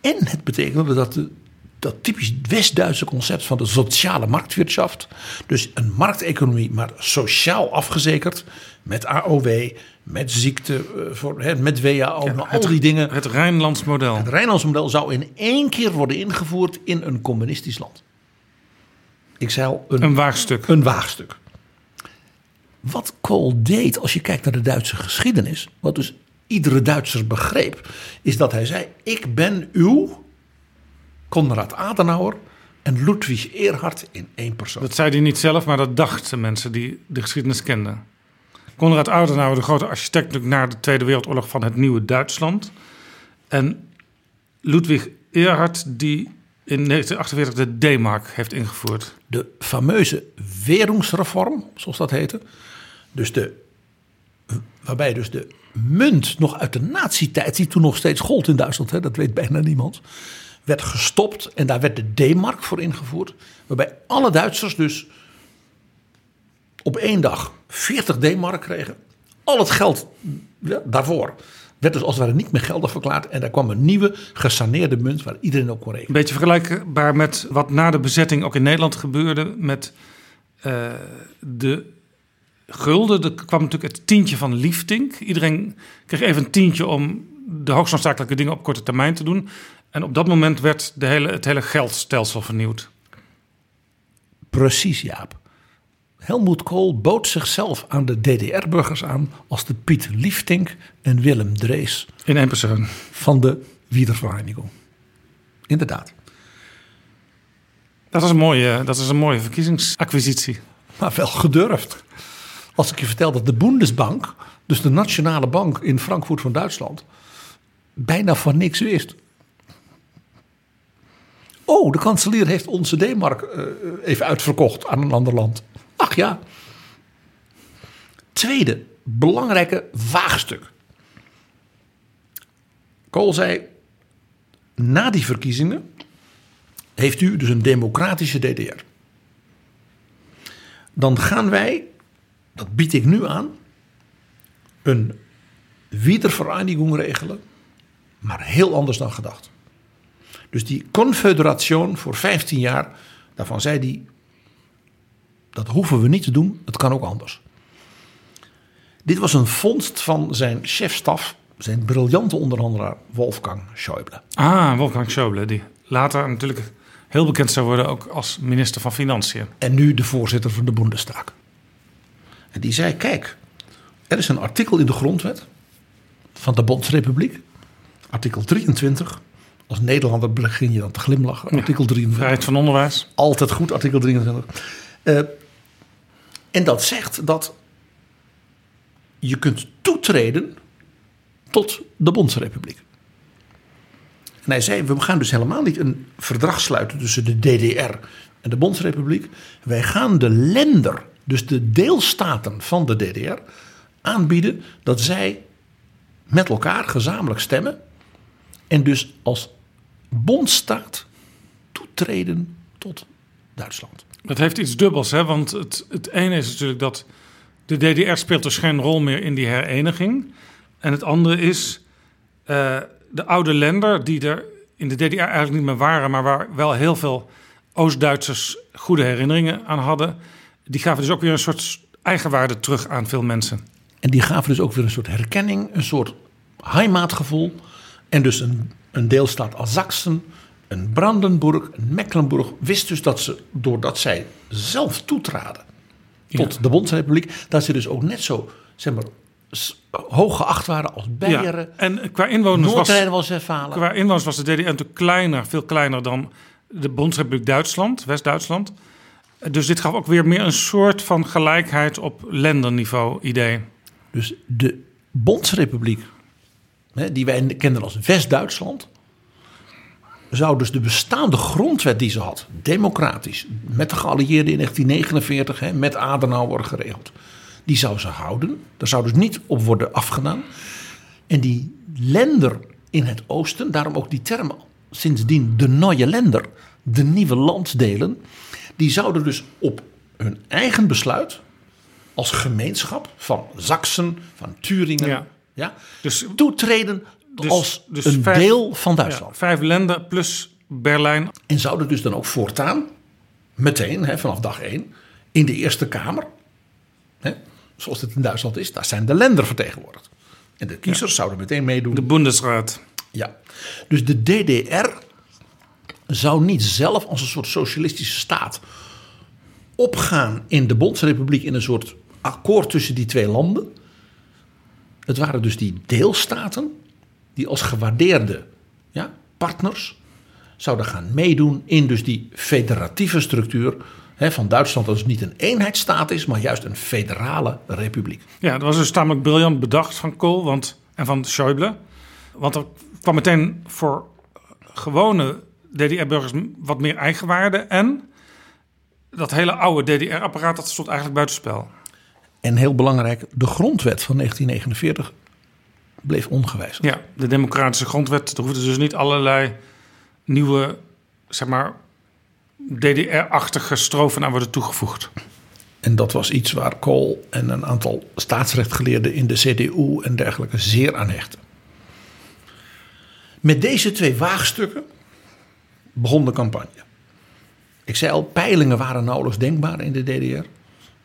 S4: En het betekende dat de dat typisch West-Duitse concept van de sociale marktwirtschaft. Dus een markteconomie, maar sociaal afgezekerd. Met AOW, met ziekte, eh, voor, hè, met WAO, al die dingen.
S3: Het Rijnlands model.
S4: Het Rijnlands model zou in één keer worden ingevoerd in een communistisch land. Ik zei al, een,
S3: Een waagstuk.
S4: een waagstuk. Wat Kool deed, als je kijkt naar de Duitse geschiedenis, wat dus iedere Duitser begreep, is dat hij zei: Ik ben uw Konrad Adenauer en Ludwig Erhard in één persoon.
S3: Dat zei hij niet zelf, maar dat dachten mensen die de geschiedenis kenden. Konrad Adenauer, de grote architect natuurlijk na de Tweede Wereldoorlog van het nieuwe Duitsland. En Ludwig Erhard, die in 1948 de D-mark heeft ingevoerd.
S4: de fameuze Währungsreform, zoals dat heette. Dus de, waarbij dus de munt nog uit de nazi-tijd, die toen nog steeds gold in Duitsland, hè, dat weet bijna niemand, werd gestopt en daar werd de D-mark voor ingevoerd. Waarbij alle Duitsers dus op één dag 40 D-mark kregen. Al het geld daarvoor werd dus als het ware niet meer geldig verklaard. En daar kwam een nieuwe gesaneerde munt waar iedereen op kon
S3: Een
S4: rekenen.
S3: beetje vergelijkbaar met wat na de bezetting ook in Nederland gebeurde met eh, de gulden. Er kwam natuurlijk het tientje van Liefdink. Iedereen kreeg even een tientje om de hoogst noodzakelijke dingen op korte termijn te doen. En op dat moment werd de hele, het hele geldstelsel vernieuwd.
S4: Precies, Jaap. Helmoet Kool bood zichzelf aan de DDR-burgers aan als de Piet Liefdink en Willem Drees
S3: In één persoon.
S4: van de Wiedervereinigung. Inderdaad.
S3: Dat is een mooie, dat is een mooie verkiezingsacquisitie.
S4: Maar wel gedurfd. Als ik je vertel dat de Bundesbank, dus de nationale bank in Frankfurt van Duitsland, bijna van niks wist. Oh, de kanselier heeft onze D-mark eh, even uitverkocht aan een ander land. Ach ja. Tweede belangrijke waagstuk. Kool zei, na die verkiezingen heeft u dus een democratische DDR dan gaan wij, dat bied ik nu aan, een Wiedervereinigung regelen, maar heel anders dan gedacht. Dus die confederation voor 15 jaar, daarvan zei hij, dat hoeven we niet te doen, het kan ook anders. Dit was een vondst van zijn chefstaf, zijn briljante onderhandelaar Wolfgang Schäuble.
S3: Ah, Wolfgang Schäuble, die later natuurlijk heel bekend zou worden ook als minister van Financiën.
S4: en nu de voorzitter van de Bundestag. En die zei: Kijk, er is een artikel in de grondwet van de Bondsrepubliek, artikel 23. Als Nederlander begin je dan te glimlachen. Artikel 23.
S3: Vrijheid van onderwijs.
S4: Altijd goed, artikel 23. Eh, en dat zegt dat je kunt toetreden tot de Bondsrepubliek. En hij zei, we gaan dus helemaal niet een verdrag sluiten tussen de DDR en de Bondsrepubliek. Wij gaan de lender, dus de deelstaten van de DDR, aanbieden dat zij met elkaar gezamenlijk stemmen. En dus als bondstaat toetreden tot Duitsland.
S3: Dat heeft iets dubbels, hè? want het, het ene is natuurlijk dat de DDR speelt dus geen rol meer in die hereniging. En het andere is eh, de oude lender die er in de DDR eigenlijk niet meer waren, maar waar wel heel veel Oost-Duitsers goede herinneringen aan hadden. Die gaven dus ook weer een soort eigenwaarde terug aan veel mensen.
S4: En die gaven dus ook weer een soort herkenning, een soort heimaatgevoel. En dus een, een deelstaat als Sachsen, een Brandenburg, een Mecklenburg wist dus dat ze, doordat zij zelf toetraden tot de Bondsrepubliek, dat ze dus ook net zo, zeg maar, hoog geacht waren als Beieren,
S3: Ja. En qua inwoners was,
S4: Noord-Rijn-Westfalen.
S3: qua inwoners was de DDR natuurlijk kleiner, veel kleiner dan de Bondsrepubliek Duitsland, West-Duitsland. Dus dit gaf ook weer meer een soort van gelijkheid op lenderniveau idee.
S4: Dus de Bondsrepubliek, die wij kenden als West-Duitsland, zou dus de bestaande grondwet die ze had, democratisch, met de geallieerden in 1949, hè, met Adenauer geregeld, die zou ze houden. Daar zou dus niet op worden afgedaan. En die lender in het oosten, daarom ook die term sindsdien de nieuwe lender, de nieuwe landsdelen, die zouden dus op hun eigen besluit als gemeenschap van Zaksen, van Turingen. Ja.
S3: Dus,
S4: toetreden
S3: Dus-
S4: als
S3: dus
S4: een
S3: vijf-
S4: deel van
S3: ja,
S4: Duitsland.
S3: vijf landen plus Berlijn.
S4: En zouden dus dan ook voortaan, meteen hè, vanaf dag één, in de Eerste Kamer, hè, zoals het in Duitsland is, daar zijn de landen vertegenwoordigd. En de kiezers zouden meteen meedoen.
S3: De Bundesraad.
S4: Ja, dus de DDR zou niet zelf als een soort socialistische staat opgaan in de Bondsrepubliek in een soort akkoord tussen die twee landen. Het waren dus die deelstaten die als gewaardeerde ja, partners zouden gaan meedoen in dus die federatieve structuur van Duitsland. Dat dus niet een eenheidsstaat is, maar juist een federale republiek.
S3: Ja, dat was dus tamelijk briljant bedacht van Kool want, en van Schäuble. Want er kwam meteen voor gewone DDR-burgers wat meer eigenwaarde. En dat hele oude DDR-apparaat dat stond eigenlijk buitenspel.
S4: En heel belangrijk, de grondwet van 1949 bleef ongewijzigd.
S3: Ja, de democratische grondwet. Er hoefden dus niet allerlei nieuwe, zeg maar, DDR-achtige strofen aan worden toegevoegd.
S4: En dat was iets waar Kool en een aantal staatsrechtgeleerden in de CDU en dergelijke zeer aan hechten. Met deze twee waagstukken begon de campagne. Ik zei al, peilingen waren nauwelijks denkbaar in de DDR.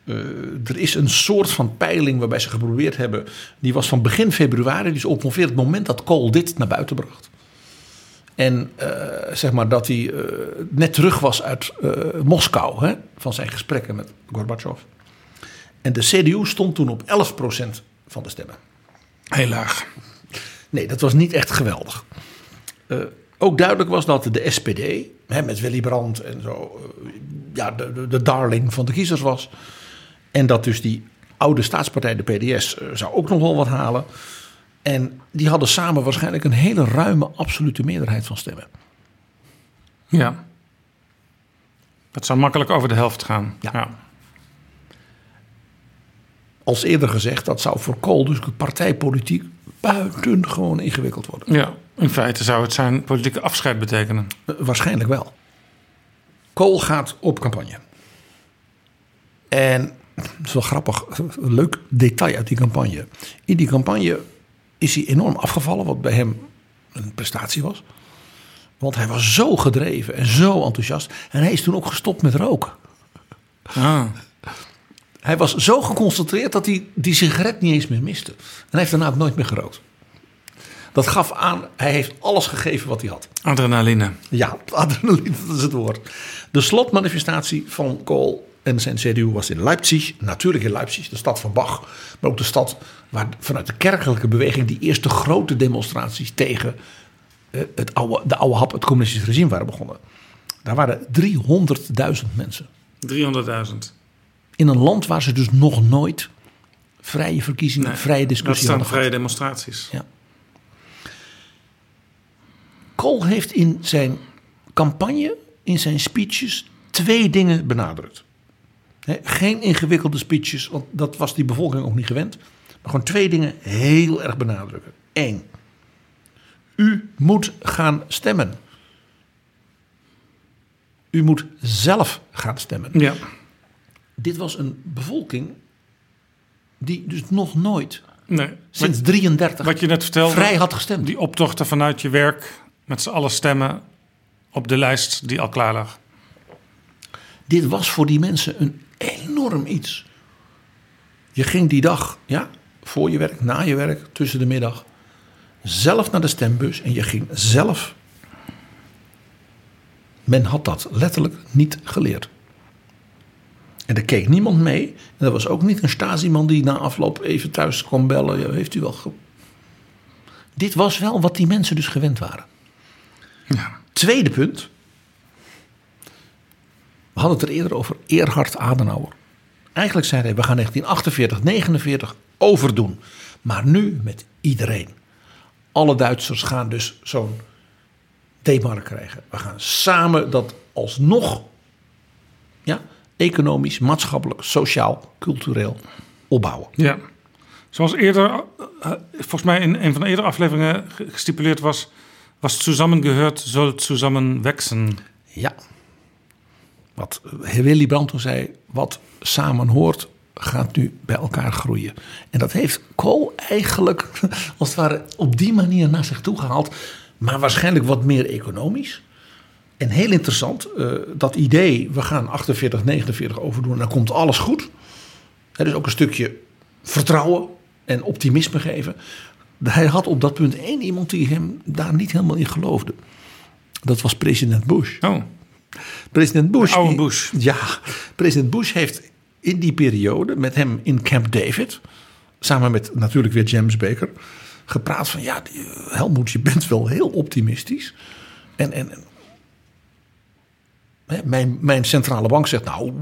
S4: Uh, er is een soort van peiling waarbij ze geprobeerd hebben. Die was van begin februari, dus ongeveer het moment dat Kool dit naar buiten bracht. En uh, zeg maar dat hij uh, net terug was uit Moskou hè, van zijn gesprekken met Gorbachev. En de CDU stond toen op 11% van de stemmen.
S3: Heel laag.
S4: Nee, dat was niet echt geweldig. ook duidelijk was dat de SPD, hè, met Willy Brandt en zo, ja, de, de, de darling van de kiezers was. En dat dus die oude staatspartij, de PDS, zou ook nog wel wat halen. En die hadden samen waarschijnlijk een hele ruime absolute meerderheid van stemmen.
S3: Ja. Dat zou makkelijk over de helft gaan.
S4: Ja.
S3: ja.
S4: Als eerder gezegd, dat zou voor Kool dus partijpolitiek buitengewoon ingewikkeld worden.
S3: Ja, in feite zou het zijn politieke afscheid betekenen.
S4: Uh, waarschijnlijk wel. Kool gaat op campagne. En het is wel grappig, een leuk detail uit die campagne. In die campagne is hij enorm afgevallen, wat bij hem een prestatie was. Want hij was zo gedreven en zo enthousiast. En hij is toen ook gestopt met roken.
S3: Ah.
S4: Hij was zo geconcentreerd dat hij die sigaret niet eens meer miste. En hij heeft daarna ook nooit meer gerookt. Dat gaf aan, hij heeft alles gegeven wat hij had.
S3: Adrenaline.
S4: Ja, adrenaline, dat is het woord. De slotmanifestatie van Kool en zijn CDU was in Leipzig. Natuurlijk in Leipzig, de stad van Bach. Maar ook de stad waar vanuit de kerkelijke beweging die eerste grote demonstraties tegen het oude, de oude hap, het communistische regime waren begonnen. Daar waren 300.000 mensen.
S3: 300.000.
S4: In een land waar ze dus nog nooit vrije verkiezingen,
S3: Nee,
S4: vrije
S3: Dat
S4: discussie
S3: staan
S4: hadden
S3: vrije
S4: gehad.
S3: demonstraties.
S4: Ja. Kool heeft in zijn campagne, in zijn speeches, twee dingen benadrukt. Geen ingewikkelde speeches, want dat was die bevolking ook niet gewend. Maar gewoon twee dingen heel erg benadrukken. Eén, u moet gaan stemmen. U moet zelf gaan stemmen.
S3: Ja.
S4: Dit was een bevolking die dus nog nooit
S3: Nee.
S4: sinds
S3: Wat,
S4: 33
S3: wat je net vertelde.
S4: vrij had gestemd.
S3: Die optochten vanuit je werk met z'n allen stemmen op de lijst die al klaar lag.
S4: Dit was voor die mensen een enorm iets. Je ging die dag, ja, voor je werk, na je werk, tussen de middag, zelf naar de stembus en je ging zelf. Men had dat letterlijk niet geleerd. En er keek niemand mee. En er was ook niet een Stasi-man die na afloop even thuis kwam bellen. Ja, heeft u wel. Ge... Dit was wel wat die mensen dus gewend waren.
S3: Ja.
S4: Tweede punt. We hadden het er eerder over Erhard Adenauer. Eigenlijk zei hij, we gaan 1948, 49 overdoen. Maar nu met iedereen. Alle Duitsers gaan dus zo'n D-mark krijgen. We gaan samen dat alsnog ja, economisch, maatschappelijk, sociaal, cultureel opbouwen.
S3: Ja. Zoals eerder, eh, volgens mij in een van de eerdere afleveringen ge- gestipuleerd was, was zusammengehört, soll zusammen wachsen.
S4: Ja. Wat eh, Willy Brandt zei, wat samen hoort, gaat nu bij elkaar groeien. En dat heeft Kool eigenlijk, als het ware, op die manier naar zich toe gehaald. Maar waarschijnlijk wat meer economisch. En heel interessant, eh, dat idee, we gaan 48, 49 overdoen en dan komt alles goed. Het is ook een stukje vertrouwen en optimisme geven. Hij had op dat punt één iemand die hem daar niet helemaal in geloofde. Dat was president Bush.
S3: Oh,
S4: President Bush. Die-. Ja, president Bush heeft in die periode met hem in Camp David, samen met natuurlijk weer James Baker, gepraat van ja, eh, Helmoet, je bent wel heel optimistisch. En, en en, hè, mijn, mijn centrale bank zegt nou.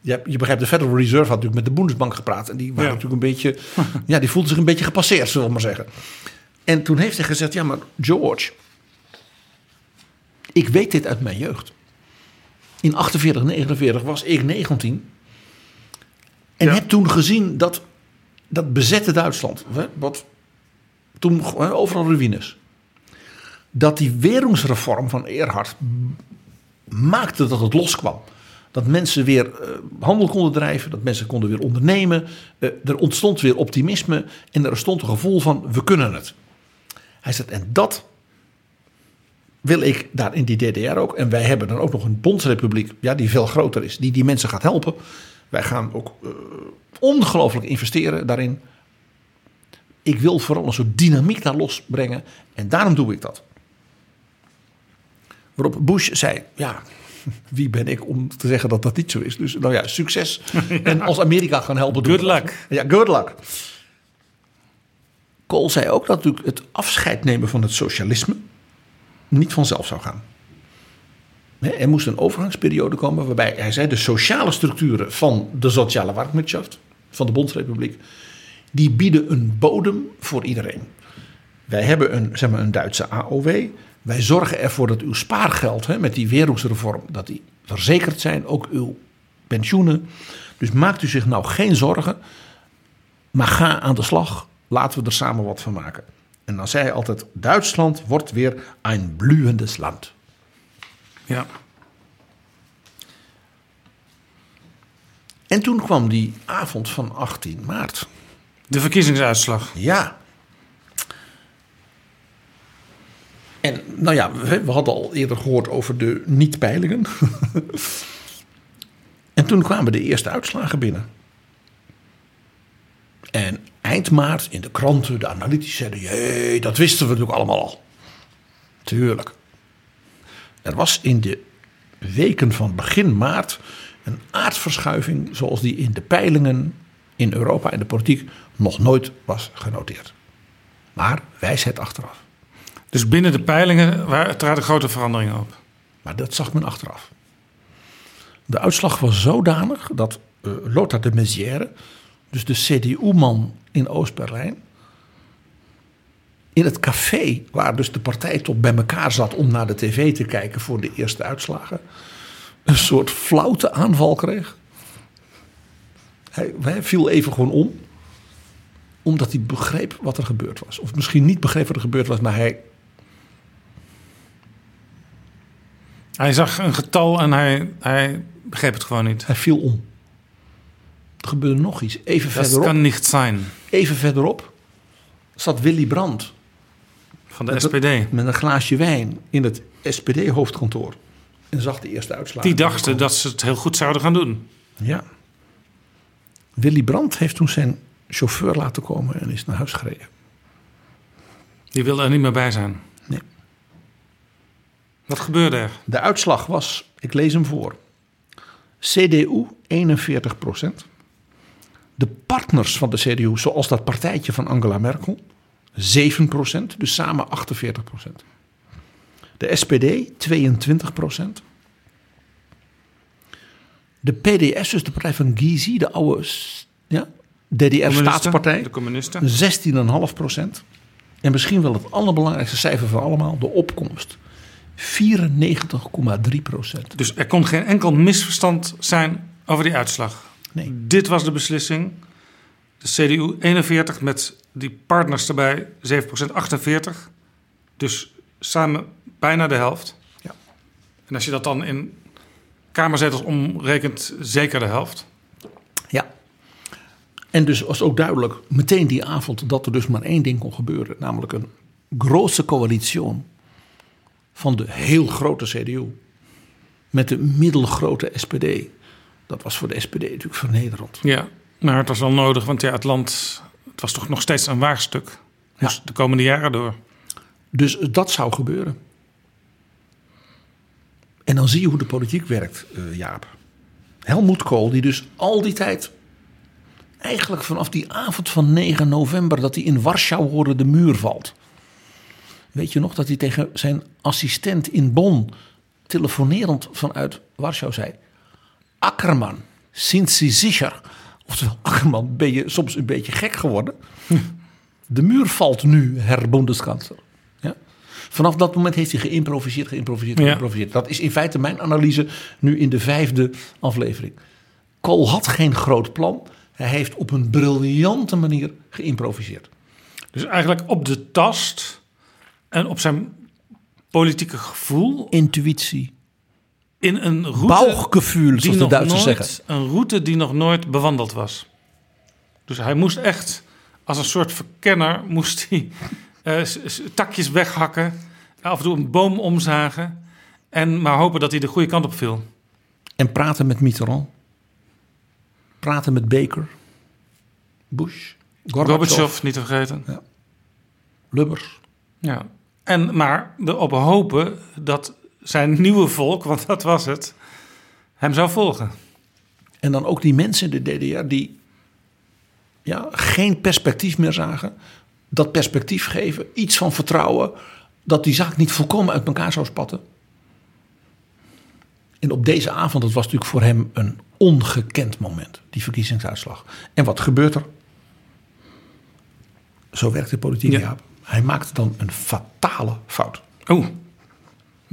S4: Je, je begrijpt, de Federal Reserve had natuurlijk met de Bundesbank gepraat. En die waren
S3: Ja.
S4: natuurlijk een beetje. ja, die voelden zich een beetje gepasseerd, zullen we maar zeggen. En toen heeft hij gezegd: Ja, maar George. Ik weet dit uit mijn jeugd. In 48, 49 was ik 19. En heb toen gezien dat dat bezette Duitsland, wat toen overal ruïnes, dat die werungsreform van Erhard maakte dat het loskwam. Dat mensen weer eh, handel konden drijven, dat mensen konden weer ondernemen. Eh, er ontstond weer optimisme en er ontstond een gevoel van we kunnen het. Hij zegt, en dat wil ik daar in die DDR ook. En wij hebben dan ook nog een bondsrepubliek ja, die veel groter is, die die mensen gaat helpen. Wij gaan ook eh, ongelooflijk investeren daarin. Ik wil vooral een soort dynamiek daar losbrengen en daarom doe ik dat. Waarop Bush zei, ja, wie ben ik om te zeggen dat dat niet zo is. Dus nou ja, succes. En als Amerika gaan helpen. doen
S3: Good luck.
S4: Ja, good luck. Kool zei ook dat natuurlijk het afscheid nemen van het socialisme niet vanzelf zou gaan. Er moest een overgangsperiode komen waarbij hij zei de sociale structuren van de sociale marktwirtschaft, van de Bondsrepubliek, die bieden een bodem voor iedereen. Wij hebben een, zeg maar, een Duitse AOW. Wij zorgen ervoor dat uw spaargeld hè, met die wereldsreform, dat die verzekerd zijn, ook uw pensioenen. Dus maakt u zich nou geen zorgen, maar ga aan de slag. Laten we er samen wat van maken. En dan zei hij altijd, Duitsland wordt weer een bloeiendes land.
S3: ja.
S4: En toen kwam die avond van 18 maart.
S3: De verkiezingsuitslag.
S4: Ja. En nou ja, we, we hadden al eerder gehoord over de niet-peilingen. en toen kwamen de eerste uitslagen binnen. En eind maart in de kranten, de analytici zeiden... jee, dat wisten we natuurlijk allemaal al. Tuurlijk. Er was in de weken van begin maart een aardverschuiving... zoals die in de peilingen in Europa en de politiek nog nooit was genoteerd. Maar wijsheid achteraf.
S3: Dus binnen de peilingen traden grote veranderingen op.
S4: Maar dat zag men achteraf. De uitslag was zodanig dat eh, Lothar de Maizière, dus de CDU-man in Oost-Berlijn, in het café waar dus de partijtop bij elkaar zat om naar de tv te kijken voor de eerste uitslagen, een soort flauwte aanval kreeg. Hij, hij viel even gewoon om, omdat hij begreep wat er gebeurd was. Of misschien niet begreep wat er gebeurd was, maar hij
S3: Hij zag een getal en hij, hij begreep het gewoon niet.
S4: Hij viel om. Er gebeurde nog iets. Even
S3: Dat
S4: verderop,
S3: kan niet zijn.
S4: Even verderop zat Willy Brandt
S3: Van de
S4: Met-
S3: SPD.
S4: met een glaasje wijn in het SPD-hoofdkantoor. En zag de eerste uitslagen.
S3: Die dachten dat ze het heel goed zouden gaan doen.
S4: Ja. Willy Brandt heeft toen zijn chauffeur laten komen en is naar huis gereden.
S3: Die wilden er niet meer bij zijn.
S4: Nee.
S3: Wat gebeurde er?
S4: De uitslag was, ik lees hem voor. CDU 41 De partners van de CDU, zoals dat partijtje van Angela Merkel, 7% Dus samen 48% De SPD 22% De PDS, dus de partij van Gysi, de oude ja, DDR-staatspartij,
S3: De communisten.
S4: 16,5% En misschien wel het allerbelangrijkste cijfer van allemaal, de opkomst. 94,3%
S3: Dus er kon geen enkel misverstand zijn over die uitslag.
S4: Nee.
S3: Dit was de beslissing. De CDU 41 met die partners erbij 7% 48. Dus samen bijna de helft.
S4: Ja.
S3: En als je dat dan in kamerzetels omrekent, zeker de helft.
S4: Ja. En dus was ook duidelijk meteen die avond dat er dus maar één ding kon gebeuren. Namelijk een grote coalitie van de heel grote CDU met de middelgrote SPD. Dat was voor de SPD natuurlijk vernederend.
S3: Ja, maar het was wel nodig, want ja, het land het was toch nog steeds een waarstuk. Dus de komende jaren door.
S4: Dus dat zou gebeuren. En dan zie je hoe de politiek werkt, eh, Jaap. Helmoet Kool, die dus al die tijd, eigenlijk vanaf die avond van 9 november, dat hij in Warschau hoorde de muur valt. Weet je nog dat hij tegen zijn assistent in Bonn, telefonerend vanuit Warschau, zei: Akkerman, sinds Sie sicher. Oftewel, Akkerman, ben je soms een beetje gek geworden? De muur valt nu, Herr Bundeskanzler. Ja? Vanaf dat moment heeft hij geïmproviseerd, geïmproviseerd,
S3: Ja.
S4: geïmproviseerd. Dat is in feite mijn analyse nu in de vijfde aflevering. Kool had geen groot plan. Hij heeft op een briljante manier geïmproviseerd.
S3: Dus eigenlijk op de tast en op zijn politieke gevoel
S4: Intuïtie,
S3: in een route die
S4: zoals de
S3: nog
S4: Duitsers
S3: nooit,
S4: zeggen.
S3: Een route die nog nooit bewandeld was. Dus hij moest echt, als een soort verkenner, moest hij eh, takjes weghakken, af en toe een boom omzagen en maar hopen dat hij de goede kant op viel.
S4: En praten met Mitterrand. Praten met Baker. Bush.
S3: Gorbachev, niet te vergeten.
S4: Lubbers.
S3: Ja. En maar erop hopen dat zijn nieuwe volk, want dat was het, hem zou volgen.
S4: En dan ook die mensen in de DDR die ja, geen perspectief meer zagen. Dat perspectief geven, iets van vertrouwen. Dat die zaak niet volkomen uit elkaar zou spatten. En op deze avond, dat was natuurlijk voor hem een ongekend moment. Die verkiezingsuitslag. En wat gebeurt er? Zo werkt de politiek,
S3: Ja.
S4: Hij maakt dan een fatale fout.
S3: Oh,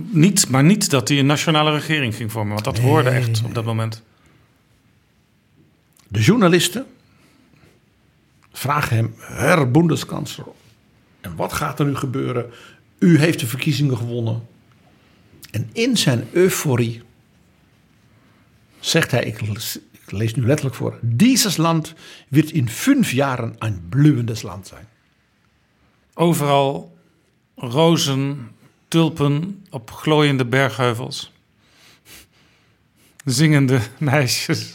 S3: niet, maar niet dat hij een nationale regering ging vormen, want dat hoorde echt op dat moment.
S4: De journalisten vragen hem, Herr Bundeskanzler, en wat gaat er nu gebeuren? U heeft de verkiezingen gewonnen. En in zijn euforie zegt hij, ik lees, ik lees nu letterlijk voor, dieses land wird in vijf jaren een bloeiendes land zijn.
S3: Overal rozen, tulpen op glooiende bergheuvels. Zingende meisjes,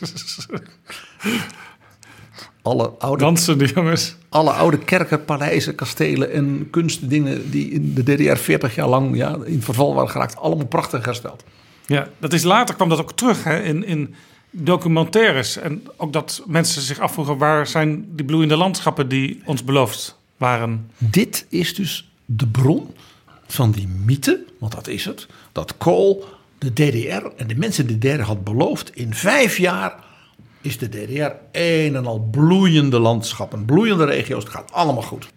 S4: Alle oude,
S3: dansende jongens.
S4: alle oude kerken, paleizen, kastelen en kunstdingen die in de DDR 40 jaar lang ja, in verval waren geraakt, allemaal prachtig hersteld.
S3: Ja, dat is later kwam dat ook terug hè, in, in documentaires. En ook dat mensen zich afvroegen waar zijn die bloeiende landschappen die ons beloofd waren.
S4: Dit is dus de bron van die mythe, want dat is het, dat Kool de DDR en de mensen de DDR had beloofd. In vijf jaar is de DDR een en al bloeiende landschappen, bloeiende regio's. Het gaat allemaal goed.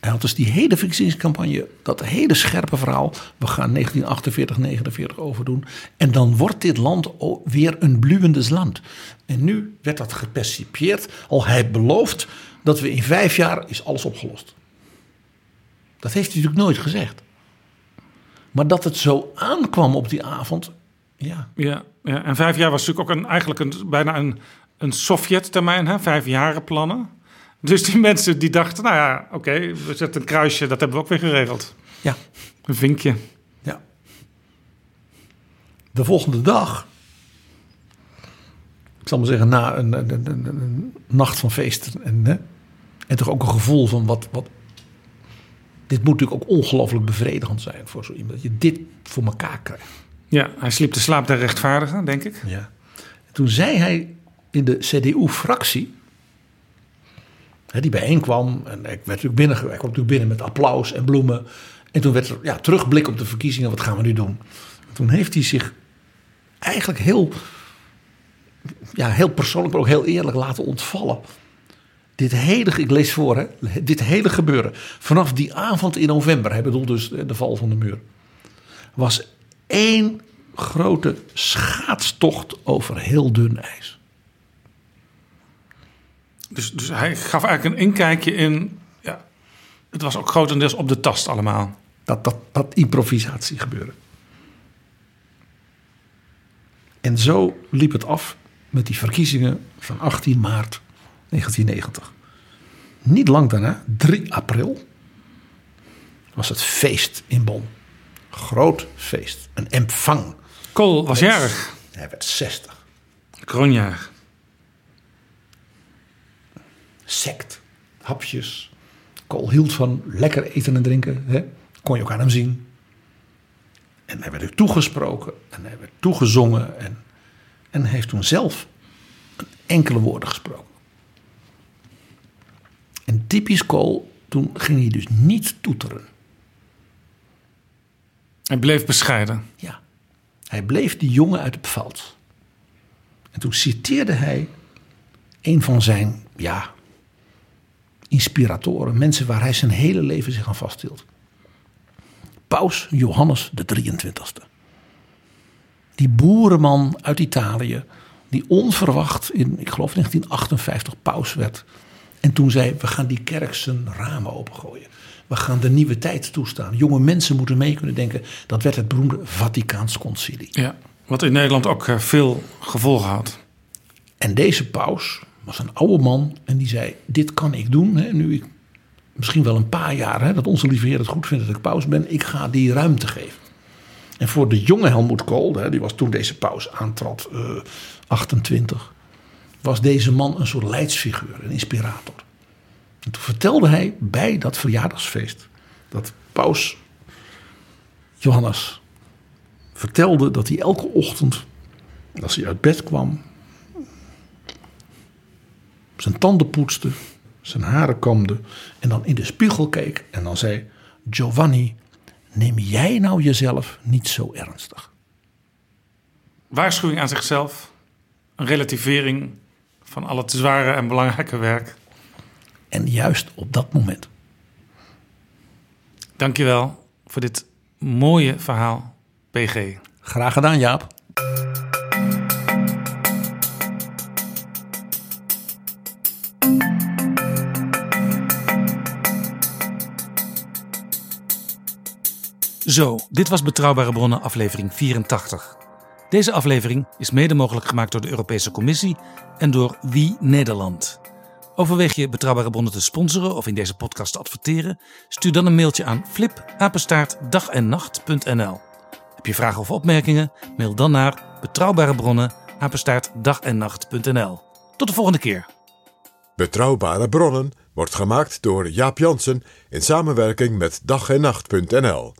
S4: Hij had dus die hele verkiezingscampagne, dat hele scherpe verhaal. We gaan 1948, 49 overdoen. En dan wordt dit land weer een bloeiendes land. En nu werd dat gepercipieerd. Al hij belooft dat we in vijf jaar is alles opgelost. Dat heeft hij natuurlijk nooit gezegd. Maar dat het zo aankwam op die avond. Ja,
S3: Ja, ja, en vijf jaar was natuurlijk ook een, eigenlijk een, bijna een, een Sovjet-termijn, hè? vijf jaren plannen. Dus die mensen die dachten, nou ja, oké, we zetten een kruisje, dat hebben we ook weer geregeld.
S4: ja,
S3: Een vinkje.
S4: ja. De volgende dag. Ik zal maar zeggen, na een, een, een, een- een nacht van feest. En, hè, en toch ook een gevoel van wat, wat. Dit moet natuurlijk ook ongelooflijk bevredigend zijn voor zo iemand. Dat je dit voor elkaar krijgt.
S3: Ja, hij sliep de slaap der rechtvaardigen, denk ik.
S4: Ja. Toen zei hij in de CDU-fractie, die bijeenkwam, en ik werd natuurlijk binnen, hij kwam natuurlijk binnen met applaus en bloemen. En toen werd er ja, terugblik op de verkiezingen, wat gaan we nu doen? Toen heeft hij zich eigenlijk heel, ja, heel persoonlijk, maar ook heel eerlijk laten ontvallen. Dit hele, ik lees voor, hè, dit hele gebeuren, vanaf die avond in november, hij bedoelt dus de val van de muur, was één grote schaatstocht over heel dun ijs.
S3: Dus, dus hij gaf eigenlijk een inkijkje in. Ja, het was ook grotendeels op de tast allemaal.
S4: Dat, dat, dat improvisatie gebeuren. En zo liep het af met die verkiezingen van 18 maart 1990. Niet lang daarna, 3 april, was het feest in Bonn. Groot feest. Een empvang.
S3: Kool was jarig.
S4: Hij werd 60.
S3: Kroonjaar.
S4: Sect. Hapjes. Kool hield van lekker eten en drinken. Hè? Kon je ook aan hem zien. En hij werd ook toegesproken. En hij werd toegezongen. En, en hij heeft toen zelf enkele woorden gesproken. En typisch Kool, toen ging hij dus niet toeteren.
S3: Hij bleef bescheiden.
S4: Ja. Hij bleef die jongen uit het veld. En toen citeerde hij een van zijn, ja, inspiratoren. Mensen waar hij zijn hele leven zich aan vasthield. Paus Johannes de 23ste. Die boerenman uit Italië, die onverwacht in, ik geloof 1958, paus werd. En toen zei, we gaan die kerk zijn ramen opengooien. We gaan de nieuwe tijd toestaan. Jonge mensen moeten mee kunnen denken. Dat werd het beroemde Vaticaans concilie.
S3: Ja. Wat in Nederland ook eh, veel gevolgen had.
S4: En deze paus was een oude man en die zei: Dit kan ik doen. Hè, nu ik misschien wel een paar jaar, hè, dat onze lieve Heer het goed vindt dat ik paus ben, ik ga die ruimte geven. En voor de jonge Helmoet Kool, hè, die was toen deze paus aantrad, eh, 28, was deze man een soort leidsfiguur, een inspirator. En toen vertelde hij bij dat verjaardagsfeest dat paus Johannes vertelde dat hij elke ochtend, als hij uit bed kwam, zijn tanden poetste, zijn haren kamde en dan in de spiegel keek en dan zei: Giovanni, neem jij nou jezelf niet zo ernstig?
S3: Waarschuwing aan zichzelf. Een relativering van al het zware en belangrijke werk.
S4: En juist op dat moment.
S3: Dankjewel voor dit mooie verhaal, PG.
S4: Graag gedaan, Jaap.
S3: Zo, dit was Betrouwbare Bronnen aflevering 84. Deze aflevering is mede mogelijk gemaakt door de Europese Commissie en door Wie Nederland. Overweeg je Betrouwbare Bronnen te sponsoren of in deze podcast te adverteren? Stuur dan een mailtje aan flipapenstaartdagennacht.nl. Heb je vragen of opmerkingen? Mail dan naar Betrouwbare. Tot de volgende keer.
S2: Betrouwbare bronnen wordt gemaakt door Jaap Jansen in samenwerking met dag en nacht.nl.